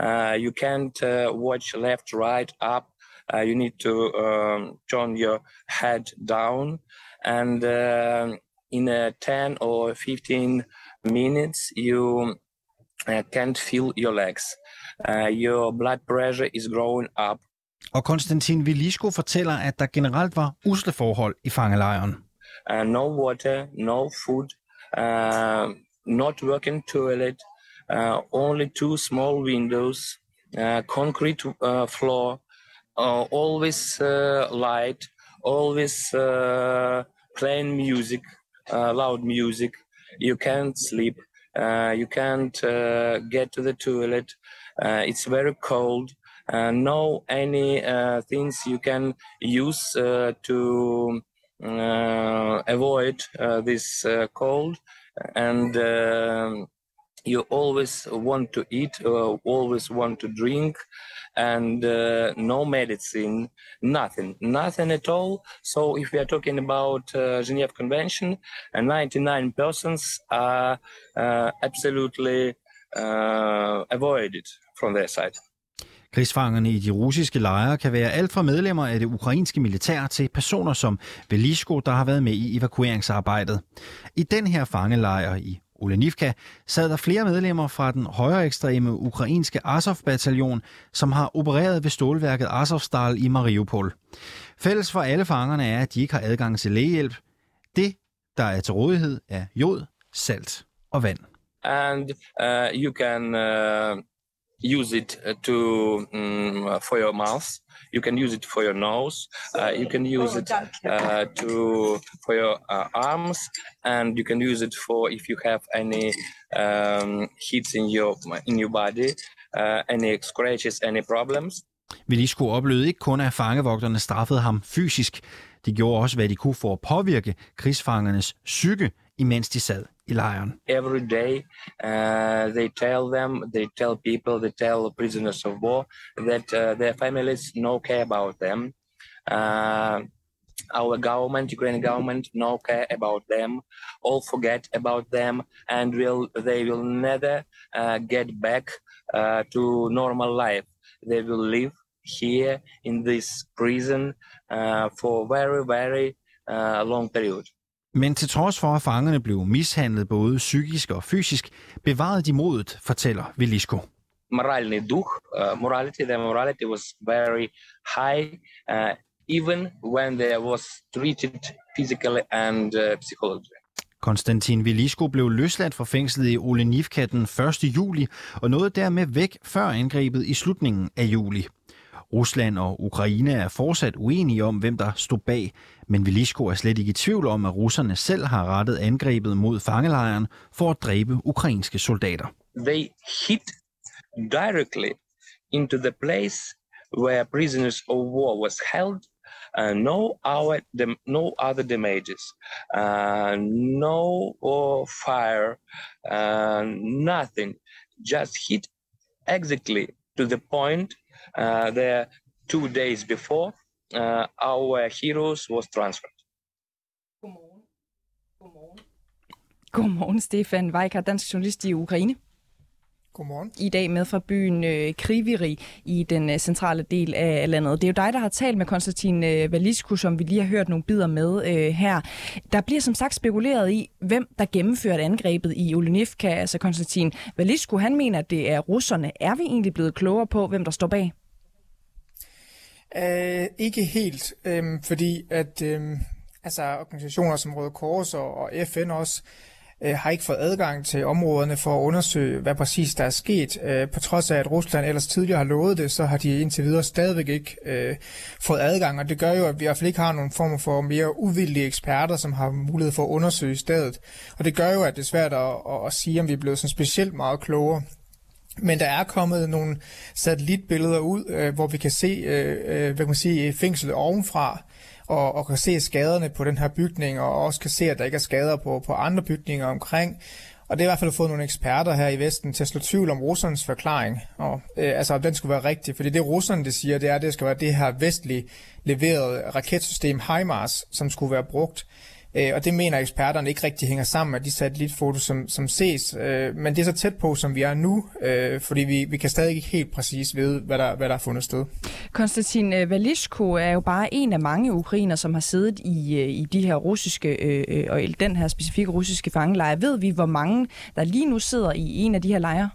You can't watch left, right, up. You need to um, turn your head down, and uh, in a 10 or 15 minutes, you uh, can't feel your legs. Uh, your blood pressure is growing up.
Og Konstantin Vilisko fortæller, at der generelt var usle forhold i fangelejren.
Uh, no water, no food, uh, not working toilet, uh, only two small windows, uh, concrete uh, floor, uh, always uh, light, always uh, playing music, uh, loud music. You can't sleep. Uh, you can't uh, get to the toilet. Uh, it's very cold. Uh, no any uh, things you can use uh, to uh, avoid uh, this uh, cold and um you always want to eat uh, always want to drink and uh, no medicine nothing nothing at all so if we are talking about uh, geneva convention uh, 99 persons are uh, absolutely uh, avoided from their side
Krigsfangerne i de russiske lejre kan være alt fra medlemmer af det ukrainske militær til personer som Velisko, der har været med i evakueringsarbejdet. I den her fangelejr i Olenivka sad der flere medlemmer fra den højere ekstreme ukrainske Azov-bataljon, som har opereret ved stålværket Azovstal i Mariupol. Fælles for alle fangerne er, at de ikke har adgang til lægehjælp. Det, der er til rådighed, er jod, salt og vand.
and uh, you can uh, use it uh, to um, for your mouth. You can use it for your nose. Uh, you can use it uh, to for your uh, arms, and you can use it for if you have any um, hits in your in your body, uh, any scratches, any problems.
Velisko oplevede ikke kun, at fangevogterne straffede ham fysisk. De gjorde også, hvad de kunne for at påvirke krigsfangernes psyke, imens de sad i
every day uh, they tell them they tell people they tell prisoners of war that uh, their families no care about them. Uh, our government ukrainian government no care about them all forget about them and will they will never uh, get back uh, to normal life. They will live here in this prison uh, for very very uh, long period
Men til trods for, at fangerne blev mishandlet både psykisk og fysisk, bevarede de modet, fortæller Velisko.
Moralny duh, eh, morality, the morality was very high, uh, even when they was treated physically and uh, psychologically.
Konstantin Velisko blev løsladt fra fængslet i Olenivka den 1. juli og nåede dermed væk før angrebet i slutningen af juli. Rusland og Ukraine er fortsat uenige om, hvem der stod bag, men Velisko er slet ikke i tvivl om, at russerne selv har rettet angrebet mod fangelejren for at dræbe ukrainske soldater.
They hit directly into the place where prisoners of war was held uh, no, our, dem, no other damages, uh, no uh, fire, uh, nothing. Just hit exactly to the point uh, there two days before uh, our heroes was transferred.
Godmorgen. Godmorgen. Godmorgen, Stefan Weikart, dansk journalist i Ukraine.
Godmorgen.
I dag med fra byen øh, Kriviri i den øh, centrale del af landet. Det er jo dig, der har talt med Konstantin øh, Valisku, som vi lige har hørt nogle bidder med øh, her. Der bliver som sagt spekuleret i, hvem der gennemførte angrebet i Olenivka. Altså Konstantin Valisku, han mener, at det er russerne. Er vi egentlig blevet klogere på, hvem der står bag?
Uh, ikke helt, øh, fordi at øh, altså organisationer som Røde Kors og, og FN også øh, har ikke fået adgang til områderne for at undersøge, hvad præcis der er sket. Uh, på trods af, at Rusland ellers tidligere har lovet det, så har de indtil videre stadigvæk ikke øh, fået adgang, og det gør jo, at vi i hvert fald ikke har nogen form for mere uvildige eksperter, som har mulighed for at undersøge stedet. Og det gør jo, at det er svært at, at, at sige, om vi er blevet sådan specielt meget klogere. Men der er kommet nogle satellitbilleder ud, øh, hvor vi kan se øh, øh, hvad kan man sige, fængslet ovenfra, og, og kan se skaderne på den her bygning, og også kan se, at der ikke er skader på, på andre bygninger omkring. Og det er i hvert fald fået nogle eksperter her i Vesten til at slå tvivl om russernes forklaring, og øh, altså om den skulle være rigtig. Fordi det russerne det siger, det er, at det skal være det her vestlige leverede raketsystem HIMARS, som skulle være brugt. Øh, og det mener eksperterne ikke rigtig hænger sammen med de satellitfotos, som, som ses. Øh, men det er så tæt på, som vi er nu, øh, fordi vi, vi kan stadig ikke helt præcis vide, hvad der, hvad der er fundet sted.
Konstantin Valishko er jo bare en af mange ukrainer, som har siddet i, i de her russiske, og i den her specifikke russiske fangelejre. Ved vi, hvor mange der lige nu sidder i en af de her lejre?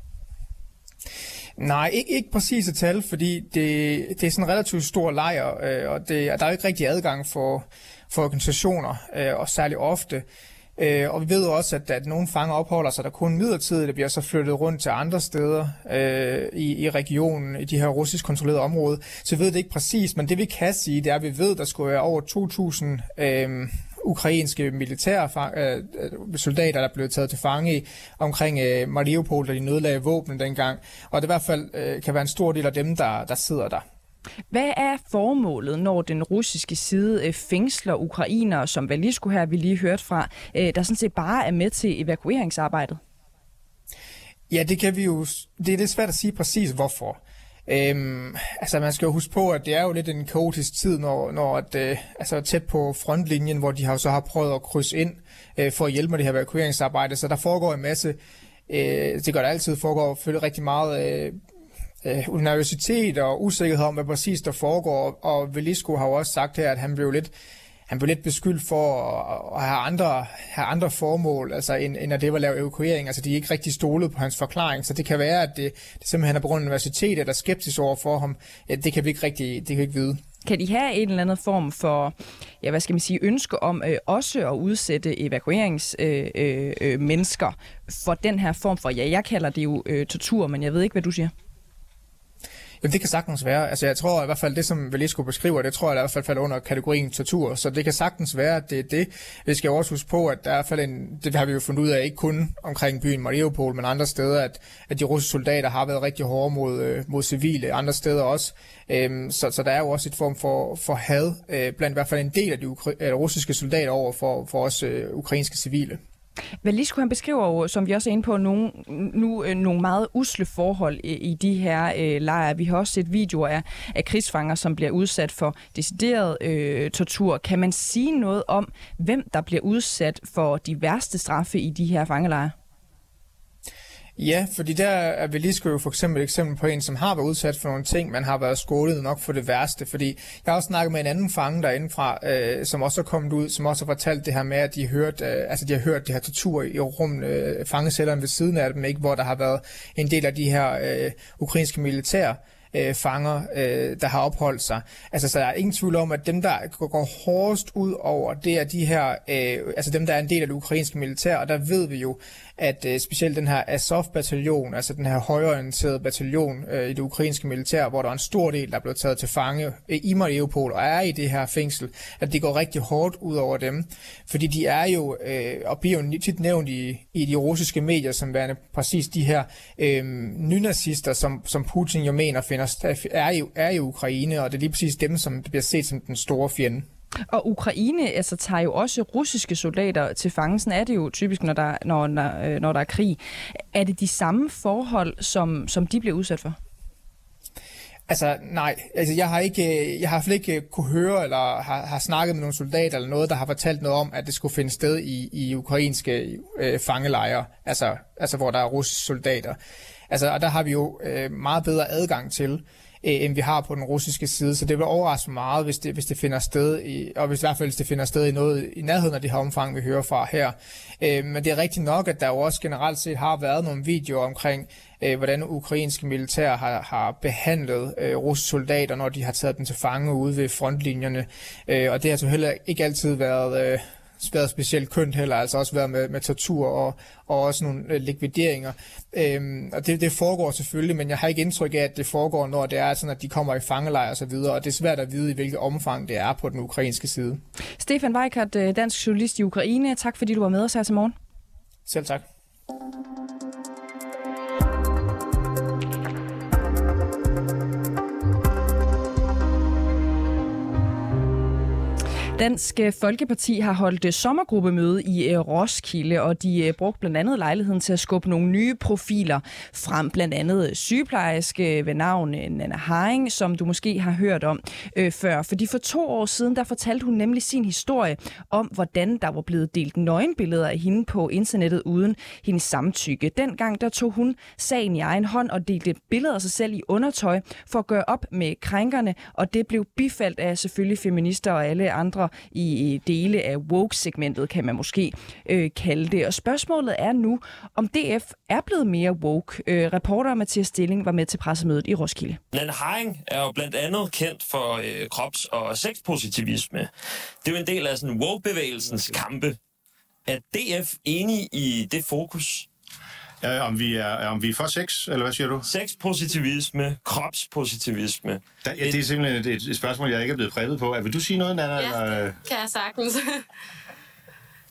Nej, ikke, ikke præcis et tal, fordi det, det er sådan en relativt stor lejr, og det, der er jo ikke rigtig adgang for for organisationer, øh, og særligt ofte. Øh, og vi ved også, at, at nogle fanger opholder sig der kun midlertidigt, det bliver så flyttet rundt til andre steder øh, i, i regionen, i de her russisk kontrollerede områder. Så vi ved det ikke præcis, men det vi kan sige, det er, at vi ved, at der skulle være over 2.000 øh, ukrainske militære øh, soldater, der blev taget til fange i omkring øh, Mariupol, da de nødlagde våben dengang. Og det i hvert fald øh, kan være en stor del af dem, der, der sidder der.
Hvad er formålet, når den russiske side øh, fængsler ukrainere, som Valisco her, vi lige hørt fra, øh, der sådan set bare er med til evakueringsarbejdet?
Ja, det kan vi jo... Det er lidt svært at sige præcis hvorfor. Øhm, altså man skal jo huske på, at det er jo lidt en kaotisk tid, når, når at, øh, altså tæt på frontlinjen, hvor de har så har prøvet at krydse ind øh, for at hjælpe med det her evakueringsarbejde. Så der foregår en masse øh, det gør der altid, foregår selvfølgelig rigtig meget øh, øh, nervøsitet og usikkerhed om, hvad præcis der foregår. Og Velisco har jo også sagt her, at han blev lidt han blev lidt beskyldt for at have andre, have andre formål, altså end, end at det var at lave evakuering. Altså de er ikke rigtig stolet på hans forklaring, så det kan være, at det, det simpelthen er på grund af universitetet, der skepsis skeptisk over for ham. Ja, det kan vi ikke rigtig det kan vi ikke vide.
Kan de have en eller anden form for, ja, hvad skal man sige, ønske om øh, også at udsætte evakueringsmennesker øh, øh, øh, mennesker for den her form for, ja, jeg kalder det jo øh, tortur, men jeg ved ikke, hvad du siger?
Jamen, det kan sagtens være. Altså, jeg tror i hvert fald, det som Velisco beskriver, det tror jeg i hvert fald falder under kategorien tortur. Så det kan sagtens være, at det er det. Vi skal også huske på, at der er i hvert fald en, det har vi jo fundet ud af, ikke kun omkring byen Mariupol, men andre steder, at, at de russiske soldater har været rigtig hårde mod, øh, mod civile, andre steder også. Øhm, så, så der er jo også et form for, for had, øh, blandt i hvert fald en del af de ukra- russiske soldater over for, for os øh, ukrainske civile.
Valisco han beskriver jo, som vi også er inde på, nogle, nu øh, nogle meget usle forhold i, i de her øh, lejre. Vi har også set videoer af, af krigsfanger, som bliver udsat for decideret øh, tortur. Kan man sige noget om, hvem der bliver udsat for de værste straffe i de her fangelejre?
Ja, fordi der er Velisco jo for eksempel et eksempel på en, som har været udsat for nogle ting, man har været skålet nok for det værste. Fordi jeg har også snakket med en anden fange derindefra, øh, som også er kommet ud, som også har fortalt det her med, at de, hørt, øh, altså de har hørt det her tortur i rum, øh, fangecellerne ved siden af dem, ikke, hvor der har været en del af de her øh, ukrainske militær øh, fanger, øh, der har opholdt sig. Altså, så der er ingen tvivl om, at dem, der går hårdest ud over, det er de her, øh, altså dem, der er en del af det ukrainske militær, og der ved vi jo, at øh, specielt den her Azov-bataljon, altså den her højorienterede bataljon øh, i det ukrainske militær, hvor der er en stor del, der er blevet taget til fange øh, i Mariupol og er i det her fængsel, at det går rigtig hårdt ud over dem. Fordi de er jo, øh, og bliver jo tit nævnt i, i de russiske medier, som værende præcis de her øh, nynazister, som, som Putin jo mener finder, er, i, er i Ukraine, og det er lige præcis dem, som bliver set som den store fjende.
Og Ukraine altså, tager jo også russiske soldater til fange. Sådan er det jo typisk, når der, når, når, øh, når der er krig. Er det de samme forhold, som, som de bliver udsat for?
Altså nej, altså jeg har ikke, øh, jeg har i ikke øh, kunne høre eller har, har snakket med nogle soldater eller noget, der har fortalt noget om, at det skulle finde sted i, i ukrainske øh, fangelejre, altså, altså hvor der er russiske soldater. Altså, og der har vi jo øh, meget bedre adgang til øh, end vi har på den russiske side. Så det vil overraske meget, hvis det, hvis det finder sted, i, og hvis i hvert fald hvis det finder sted i noget i nærheden af det her omfang, vi hører fra her. Øh, men det er rigtigt nok, at der jo også generelt set har været nogle videoer omkring, øh, hvordan ukrainske militær har, har behandlet øh, russiske soldater, når de har taget dem til fange ude ved frontlinjerne. Øh, og det har så heller ikke altid været... Øh, været specielt kønt heller, altså også været med, med tortur og, og også nogle øh, likvideringer. Øhm, og det, det foregår selvfølgelig, men jeg har ikke indtryk af, at det foregår, når det er sådan, at de kommer i fangelejr og så videre, og det er svært at vide, i hvilket omfang det er på den ukrainske side.
Stefan Weikert, øh, dansk journalist i Ukraine. Tak fordi du var med os her til morgen.
Selv tak.
Dansk øh, Folkeparti har holdt øh, sommergruppemøde i øh, Roskilde, og de brugte blandt andet lejligheden til at skubbe nogle nye profiler frem. Blandt andet sygeplejerske ved navn Nana Haring, som du måske har hørt om øh, før. Fordi for to år siden, der fortalte hun nemlig sin historie om, hvordan der var blevet delt nøgenbilleder af hende på internettet uden hendes samtykke. Dengang der tog hun sagen i egen hånd og delte billeder af sig selv i undertøj for at gøre op med krænkerne, og det blev bifaldt af selvfølgelig feminister og alle andre i dele af woke-segmentet, kan man måske øh, kalde det. Og spørgsmålet er nu, om DF er blevet mere woke. Øh, reporter Mathias Stilling var med til pressemødet i Roskilde.
Nanne Haring er jo blandt andet kendt for øh, krops- og sexpositivisme. Det er jo en del af sådan woke-bevægelsens kampe. Er DF enig i det fokus?
Ja, om vi er, om vi er for sex, eller hvad siger du?
Sexpositivisme, kropspositivisme.
Da, ja, det er simpelthen et, et spørgsmål, jeg ikke er blevet præget på. Vil du sige noget, Nana?
Ja, eller? det kan jeg sagtens.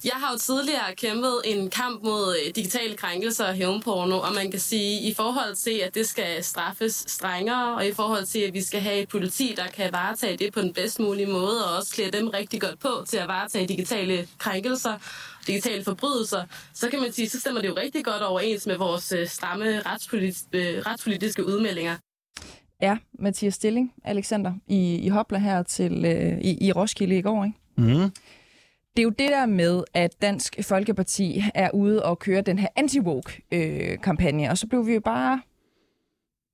Jeg har jo tidligere kæmpet en kamp mod øh, digitale krænkelser og hævnporno, og man kan sige, i forhold til, at det skal straffes strengere, og i forhold til, at vi skal have et politi, der kan varetage det på den bedst mulige måde, og også klæde dem rigtig godt på til at varetage digitale krænkelser, digitale forbrydelser, så kan man sige, så stemmer det jo rigtig godt overens med vores øh, stramme retspolitiske, øh, retspolitiske udmeldinger.
Ja, Mathias Stilling, Alexander, i, i hopla her til øh, i, i Roskilde i går, ikke?
Mm.
Det er jo det der med, at Dansk Folkeparti er ude og køre den her anti-woke-kampagne, øh, og så blev vi jo bare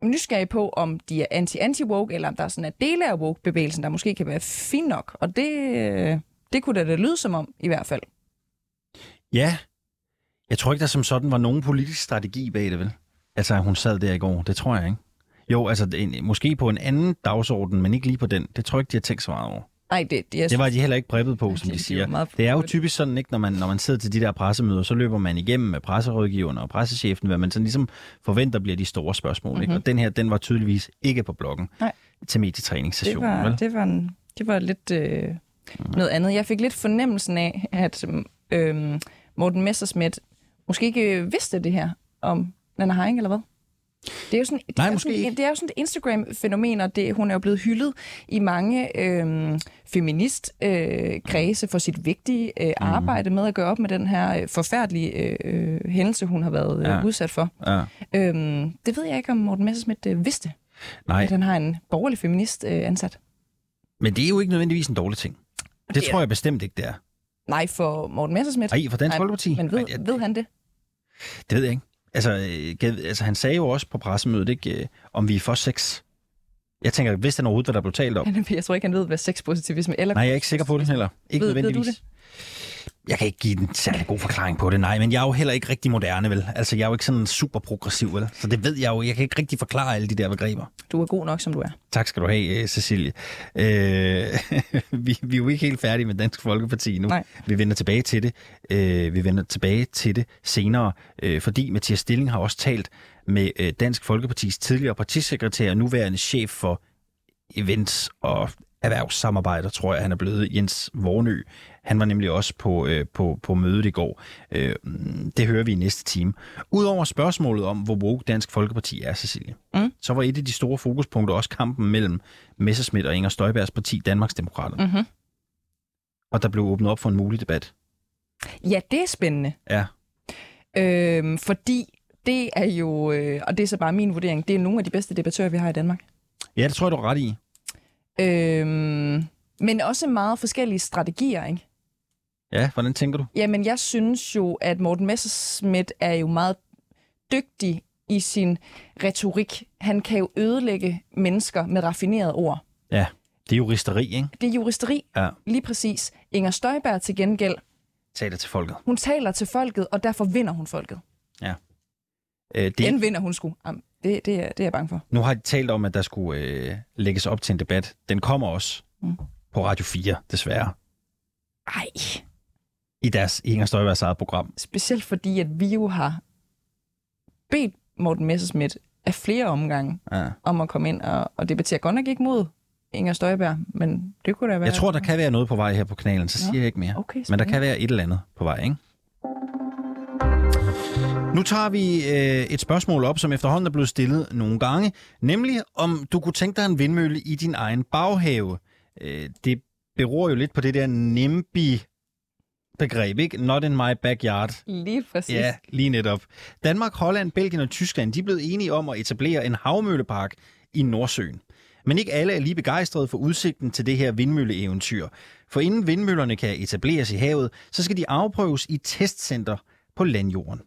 nysgerrige på, om de er anti-anti-woke, eller om der er sådan en dele af woke-bevægelsen, der måske kan være fin nok. Og det, øh, det kunne da det lyde som om, i hvert fald.
Ja. Jeg tror ikke, der som sådan var nogen politisk strategi bag det, vel? Altså, hun sad der i går. Det tror jeg ikke. Jo, altså, en, måske på en anden dagsorden, men ikke lige på den. Det tror jeg ikke, de har tænkt så meget over.
Nej, det,
det, er... det var de heller ikke preppet på, ja, som de, de siger. Det er jo typisk sådan, ikke, når man, når man sidder til de der pressemøder, så løber man igennem med presserådgiverne og pressechefen, hvad man sådan ligesom forventer bliver de store spørgsmål. Mm-hmm. Ikke? Mhm. Og den her, den var tydeligvis ikke på bloggen Nej. til medietræningssessionen.
Det var, vel? Det var, en, det var lidt øh, mm. noget andet. Jeg fik lidt fornemmelsen af, at øh, Morten Messersmith måske ikke vidste det her om Nana Haring, eller hvad? Det er jo sådan, det
Nej,
er
måske
sådan,
ikke.
Det er jo sådan et Instagram-fænomen, og det, hun er jo blevet hyldet i mange øh, feminist-kredse øh, for sit vigtige øh, mm. arbejde med at gøre op med den her øh, forfærdelige øh, hændelse, hun har været øh, ja. udsat for. Ja. Øhm, det ved jeg ikke, om Morten Messersmith øh, vidste, Nej. at han har en borgerlig feminist øh, ansat.
Men det er jo ikke nødvendigvis en dårlig ting. Det, det tror jeg bestemt ikke, det er.
Nej, for Morten Messersmith.
Nej, for Dansk Folkeparti.
Men ved, Nej, ved han det?
Det ved jeg ikke. Altså, øh, altså, han sagde jo også på pressemødet, ikke, øh, om vi er for sex. Jeg tænker, hvis den overhovedet, hvad der blev talt om.
Jeg tror ikke, han ved, hvad sexpositivisme eller...
Nej, jeg er ikke sikker på det heller. Ikke
ved, ved du det?
Jeg kan ikke give en særlig god forklaring på det, nej, men jeg er jo heller ikke rigtig moderne, vel? Altså, jeg er jo ikke sådan super progressiv, vel? Så det ved jeg jo. Jeg kan ikke rigtig forklare alle de der begreber.
Du er god nok, som du er.
Tak skal du have, øh, Cecilie. Øh, vi, vi er jo ikke helt færdige med Dansk Folkeparti nu.
Nej.
Vi vender tilbage til det. Øh, vi vender tilbage til det senere, øh, fordi Mathias Stilling har også talt med øh, Dansk Folkepartis tidligere partisekretær og nuværende chef for events og erhvervssamarbejder, tror jeg, han er blevet, Jens Vornø. Han var nemlig også på, øh, på, på mødet i går. Øh, det hører vi i næste time. Udover spørgsmålet om, hvor woke Dansk Folkeparti er, Cecilie,
Mm.
så var et af de store fokuspunkter også kampen mellem Messerschmidt og Inger Støjbergs parti, Danmarksdemokraterne.
Mm-hmm.
Og der blev åbnet op for en mulig debat.
Ja, det er spændende.
Ja.
Øhm, fordi det er jo, øh, og det er så bare min vurdering, det er nogle af de bedste debattører, vi har i Danmark.
Ja, det tror jeg, du er ret i.
Øhm, men også meget forskellige strategier, ikke?
Ja, hvordan tænker du?
Jamen, jeg synes jo, at Morten Messerschmidt er jo meget dygtig i sin retorik. Han kan jo ødelægge mennesker med raffinerede ord.
Ja, det er juristeri, ikke?
Det er juristeri,
Ja.
lige præcis. Inger Støjberg til gengæld,
Taler til folket.
hun taler til folket, og derfor vinder hun folket.
Øh, det,
Den vinder hun sgu. Jamen, det, det, er, det er jeg bange for.
Nu har de talt om, at der skulle øh, lægges op til en debat. Den kommer også
Mm.
på Radio 4, desværre.
Ej,
I deres Inger Støjbergs eget program.
specielt fordi, at vi jo har bedt Morten Messerschmidt af flere omgange
Ja.
om at komme ind og, og debattere. Godt nok ikke mod Inger Støjberg, men det kunne da være...
Jeg tror, der kan være noget på vej her på kanalen, så
Nå,
siger jeg ikke mere.
Okay,
Men der kan være et eller andet på vej, ikke? Nu tager vi øh, et spørgsmål op, som efterhånden er blevet stillet nogle gange, nemlig om du kunne tænke dig en vindmølle i din egen baghave. Øh, det beror jo lidt på det der NIMBY-begreb, ikke? Not in my backyard.
Lige præcis.
Ja, lige netop. Danmark, Holland, Belgien og Tyskland de er blevet enige om at etablere en havmøllepark i Nordsøen. Men ikke alle er lige begejstrede for udsigten til det her vindmølleeventyr. For inden vindmøllerne kan etableres i havet, så skal de afprøves i testcenter på landjorden.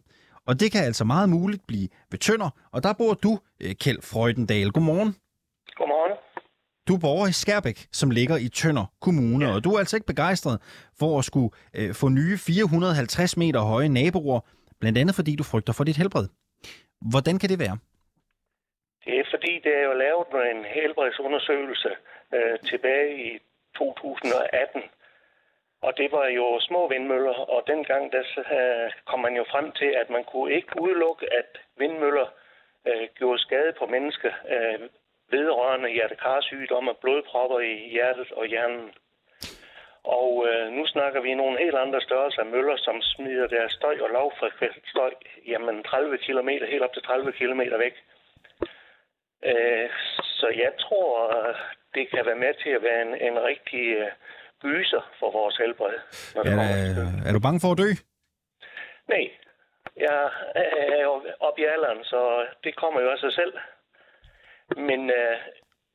Og det kan altså meget muligt blive ved Tønder, og der bor du, øh, Kjeld Freudendal. Godmorgen. Du er borger i Skærbæk, som ligger i Tønder Kommune, ja. og du er altså ikke begejstret for at skulle øh, få nye 450 meter høje naboer, blandt andet fordi du frygter for dit helbred. Hvordan kan det være?
Det er fordi, der er jo lavet en helbredsundersøgelse øh, tilbage i 2018. Og det var jo små vindmøller, og dengang der øh, kom man jo frem til, at man kunne ikke udelukke, at vindmøller øh, gjorde skade på mennesker øh, vedrørende hjertekarsygdomme, blodpropper i hjertet og hjernen. Og øh, nu snakker vi nogle helt andre størrelser af møller, som smider deres støj og lavfrekvent støj jamen 30 km, helt op til 30 km væk. Øh, så jeg tror, øh, det kan være med til at være en, en rigtig øh, gyser for vores helbred. Når det
Er,
kommer til
er, du bange for at dø?
Nej, jeg er jo op i alderen, så det kommer jo af sig selv. Men øh,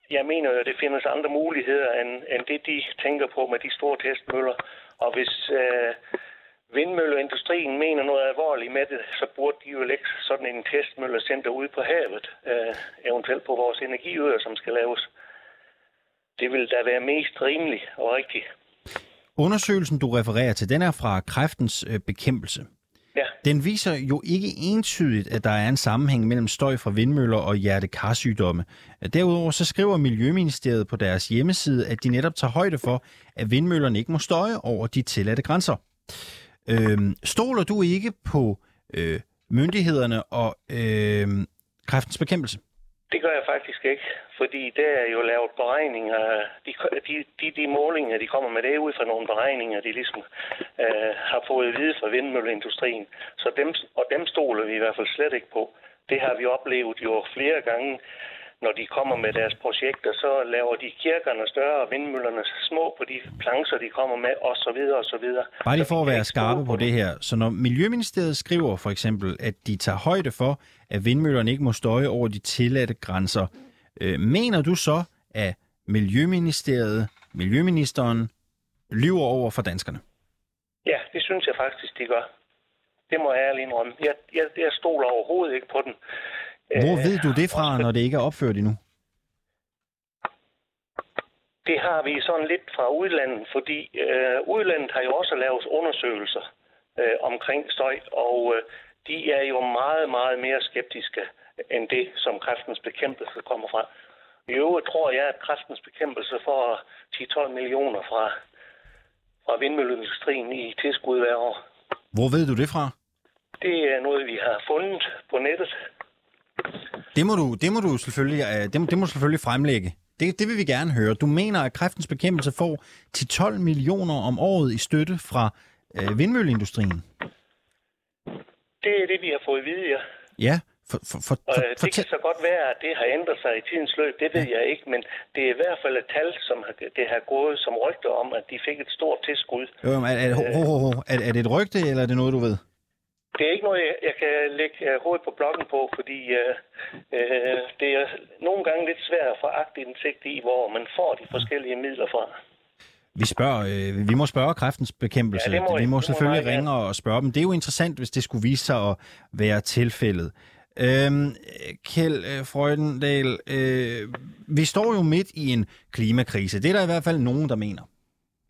jeg mener jo, at det findes andre muligheder, end, end det, de tænker på med de store testmøller. Og hvis øh, vindmølleindustrien mener noget alvorligt med det, så burde de jo lægge sådan en testmøllecenter ude på havet, øh, eventuelt på vores energiøer, som skal laves. Det vil da være mest rimeligt og rigtigt.
Undersøgelsen, du refererer til, den er fra kræftens øh, bekæmpelse.
Ja.
Den viser jo ikke entydigt, at der er en sammenhæng mellem støj fra vindmøller og hjertekarsygdomme. Derudover så skriver Miljøministeriet på deres hjemmeside, at de netop tager højde for, at vindmøllerne ikke må støje over de tilladte grænser. Øhm, stoler du ikke på øh, myndighederne og øh, kræftens bekæmpelse?
Det gør jeg faktisk ikke, fordi der er jo lavet beregninger. De, de, de, de målinger, de kommer med, det er ud fra nogle beregninger, de ligesom øh, har fået at vide fra vindmølleindustrien. Så dem, og dem stoler vi i hvert fald slet ikke på. Det har vi oplevet jo flere gange, når de kommer med deres projekter, så laver de kirkerne større og vindmøllerne små på de plancher, de kommer med, og så videre, og så videre.
Bare lige for at være skarpe på det her. Så når Miljøministeriet skriver for eksempel, at de tager højde for, at vindmøllerne ikke må støje over de tilladte grænser, øh, mener du så, at Miljøministeriet, Miljøministeren, lyver over for danskerne?
Ja, det synes jeg faktisk, de gør. Det må jeg ærligt indrømme. Jeg, jeg, jeg stoler overhovedet ikke på den.
Hvor
Øh,
ved du det fra, når det ikke er opført endnu?
det har vi sådan lidt fra udlandet, fordi øh, udlandet har jo også lavet undersøgelser øh, omkring støj, og øh, de er jo meget, meget mere skeptiske end det, som kræftens bekæmpelse kommer fra. I øvrigt tror jeg, at kræftens bekæmpelse får 10-12 millioner fra, fra vindmølleindustrien i tilskud hver år.
Hvor ved du det fra?
Det er noget, vi har fundet på nettet.
Det må du, det må du selvfølgelig, øh, det må, det må du selvfølgelig fremlægge. Det, det vil vi gerne høre. Du mener, at kræftens bekæmpelse får 10-12 millioner om året i støtte fra øh, vindmølleindustrien?
Det er det, vi har fået at vide, ja.
Ja, for, for, for,
Og
for,
øh, det
fortæl.
kan så godt være, at det har ændret sig i tidens løb. Det ved jeg ikke, men det er i hvert fald et tal, som har, det har gået som rygter om, at de fik et stort tilskud.
Jo, er, er, ho, ho, ho, er, er det et rygte, eller er det noget, du ved?
Det er ikke noget, jeg, jeg kan lægge øh, hovedet på blokken på, fordi øh, øh, det er nogle gange lidt svært at få agtindsigt i, hvor man får de forskellige midler fra.
Vi, spørger, øh, vi må spørge kræftens bekæmpelse.
Ja, må
vi må
må
selvfølgelig
meget
ringe og spørge dem. Det er jo interessant, hvis det skulle vise sig at være tilfældet. Øhm, Kjeld øh, Freudendal, øh, vi står jo midt i en klimakrise. Det er der i hvert fald nogen, der mener.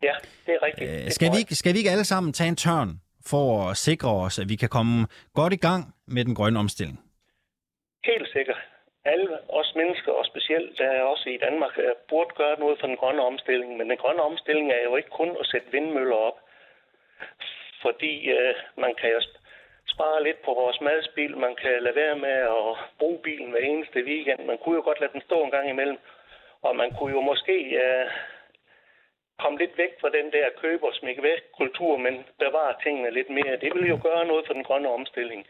Ja, det er rigtigt.
Øh, skal, vi ikke, skal vi ikke alle sammen tage en tørn for at sikre os, at vi kan komme godt i gang med den grønne omstilling?
Helt sikkert. Alle os mennesker, og specielt der også i Danmark, øh, burde gøre noget for den grønne omstilling. Men den grønne omstilling er jo ikke kun at sætte vindmøller op. Fordi øh, man kan jo spare lidt på vores madspil. Man kan lade være med at bruge bilen hver eneste weekend. Man kunne jo godt lade den stå en gang imellem. Og man kunne jo måske øh, komme lidt væk fra den der køb og smække væk kultur, men bevare tingene lidt mere. Det vil jo gøre noget for den grønne omstilling.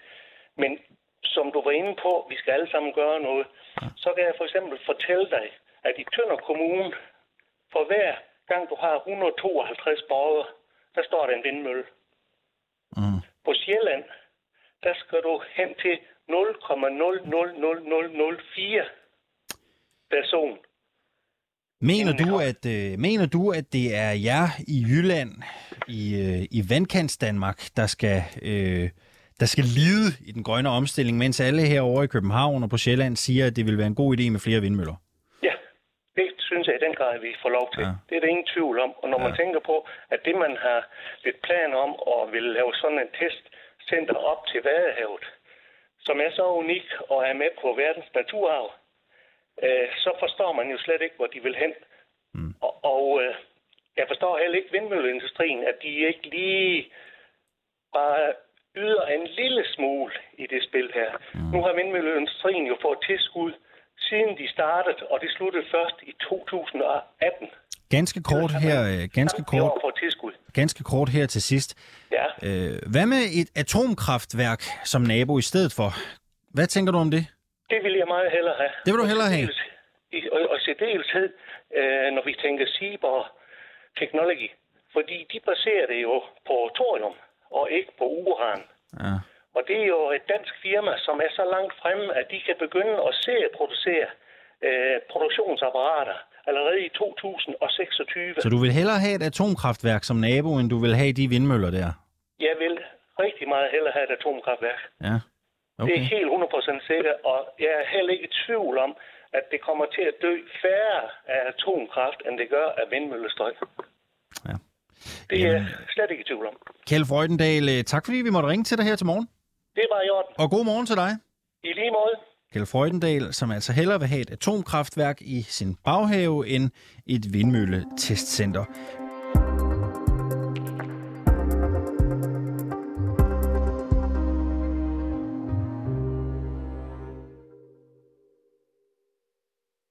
Men som du var inde på, vi skal alle sammen gøre noget. Så kan jeg for eksempel fortælle dig, at i Tønder Kommune, for hver gang du har 152 borgere, der står der en vindmølle.
Mm.
På Sjælland, der skal du hen til 0,000004 person.
Mener du, at, øh, mener du, at det er jer i Jylland, i, øh, i vandkants Danmark, der skal, øh, der skal lide i den grønne omstilling, mens alle herovre i København og på Sjælland siger, at det vil være en god idé med flere vindmøller?
Ja, det synes jeg i den grad, vi får lov til.
Ja.
Ja. Det er der ingen tvivl om. Og når man tænker på, at det man har lidt planer om at vil lave sådan en testcenter op til Vadehavet, som er så unik og er med på verdens naturarv, øh, så forstår man jo slet ikke, hvor de vil hen. Mm. Og, og øh, jeg forstår heller ikke vindmølleindustrien, at de ikke lige bare yder en lille smule i det spil her. Mm. Nu har vindmølleindustrien jo fået tilskud, siden de startede, og det sluttede først i 2018.
Ganske kort her, øh, ganske kort, ganske kort her til sidst.
Ja.
Øh, hvad med et atomkraftværk som nabo i stedet for? Hvad tænker du om det?
Det vil jeg meget hellere have.
Det vil du hellere have?
I, og, og særdeleshed, øh, når vi tænker Cyber Technology. Fordi de baserer det jo på thorium, og ikke på uran.
Ja.
Og det er jo et dansk firma, som er så langt fremme, at de kan begynde at se at producere øh, produktionsapparater allerede i 2026.
Så du vil hellere have et atomkraftværk som nabo, end du vil have de vindmøller der?
Jeg vil rigtig meget hellere have et atomkraftværk.
Ja.
Okay. Det er helt 100% sikkert, og jeg er heller ikke i tvivl om, at det kommer til at dø færre af atomkraft, end det gør af vindmøllestøj.
Ja.
Det er jeg slet ikke i tvivl om.
Kjeld Freudendal, øh, tak fordi vi måtte ringe til dig her til morgen.
Det var i orden.
Og god morgen til dig.
I lige måde.
Kjeld Freudendal, som altså hellere vil have et atomkraftværk i sin baghave end et vindmølletestcenter.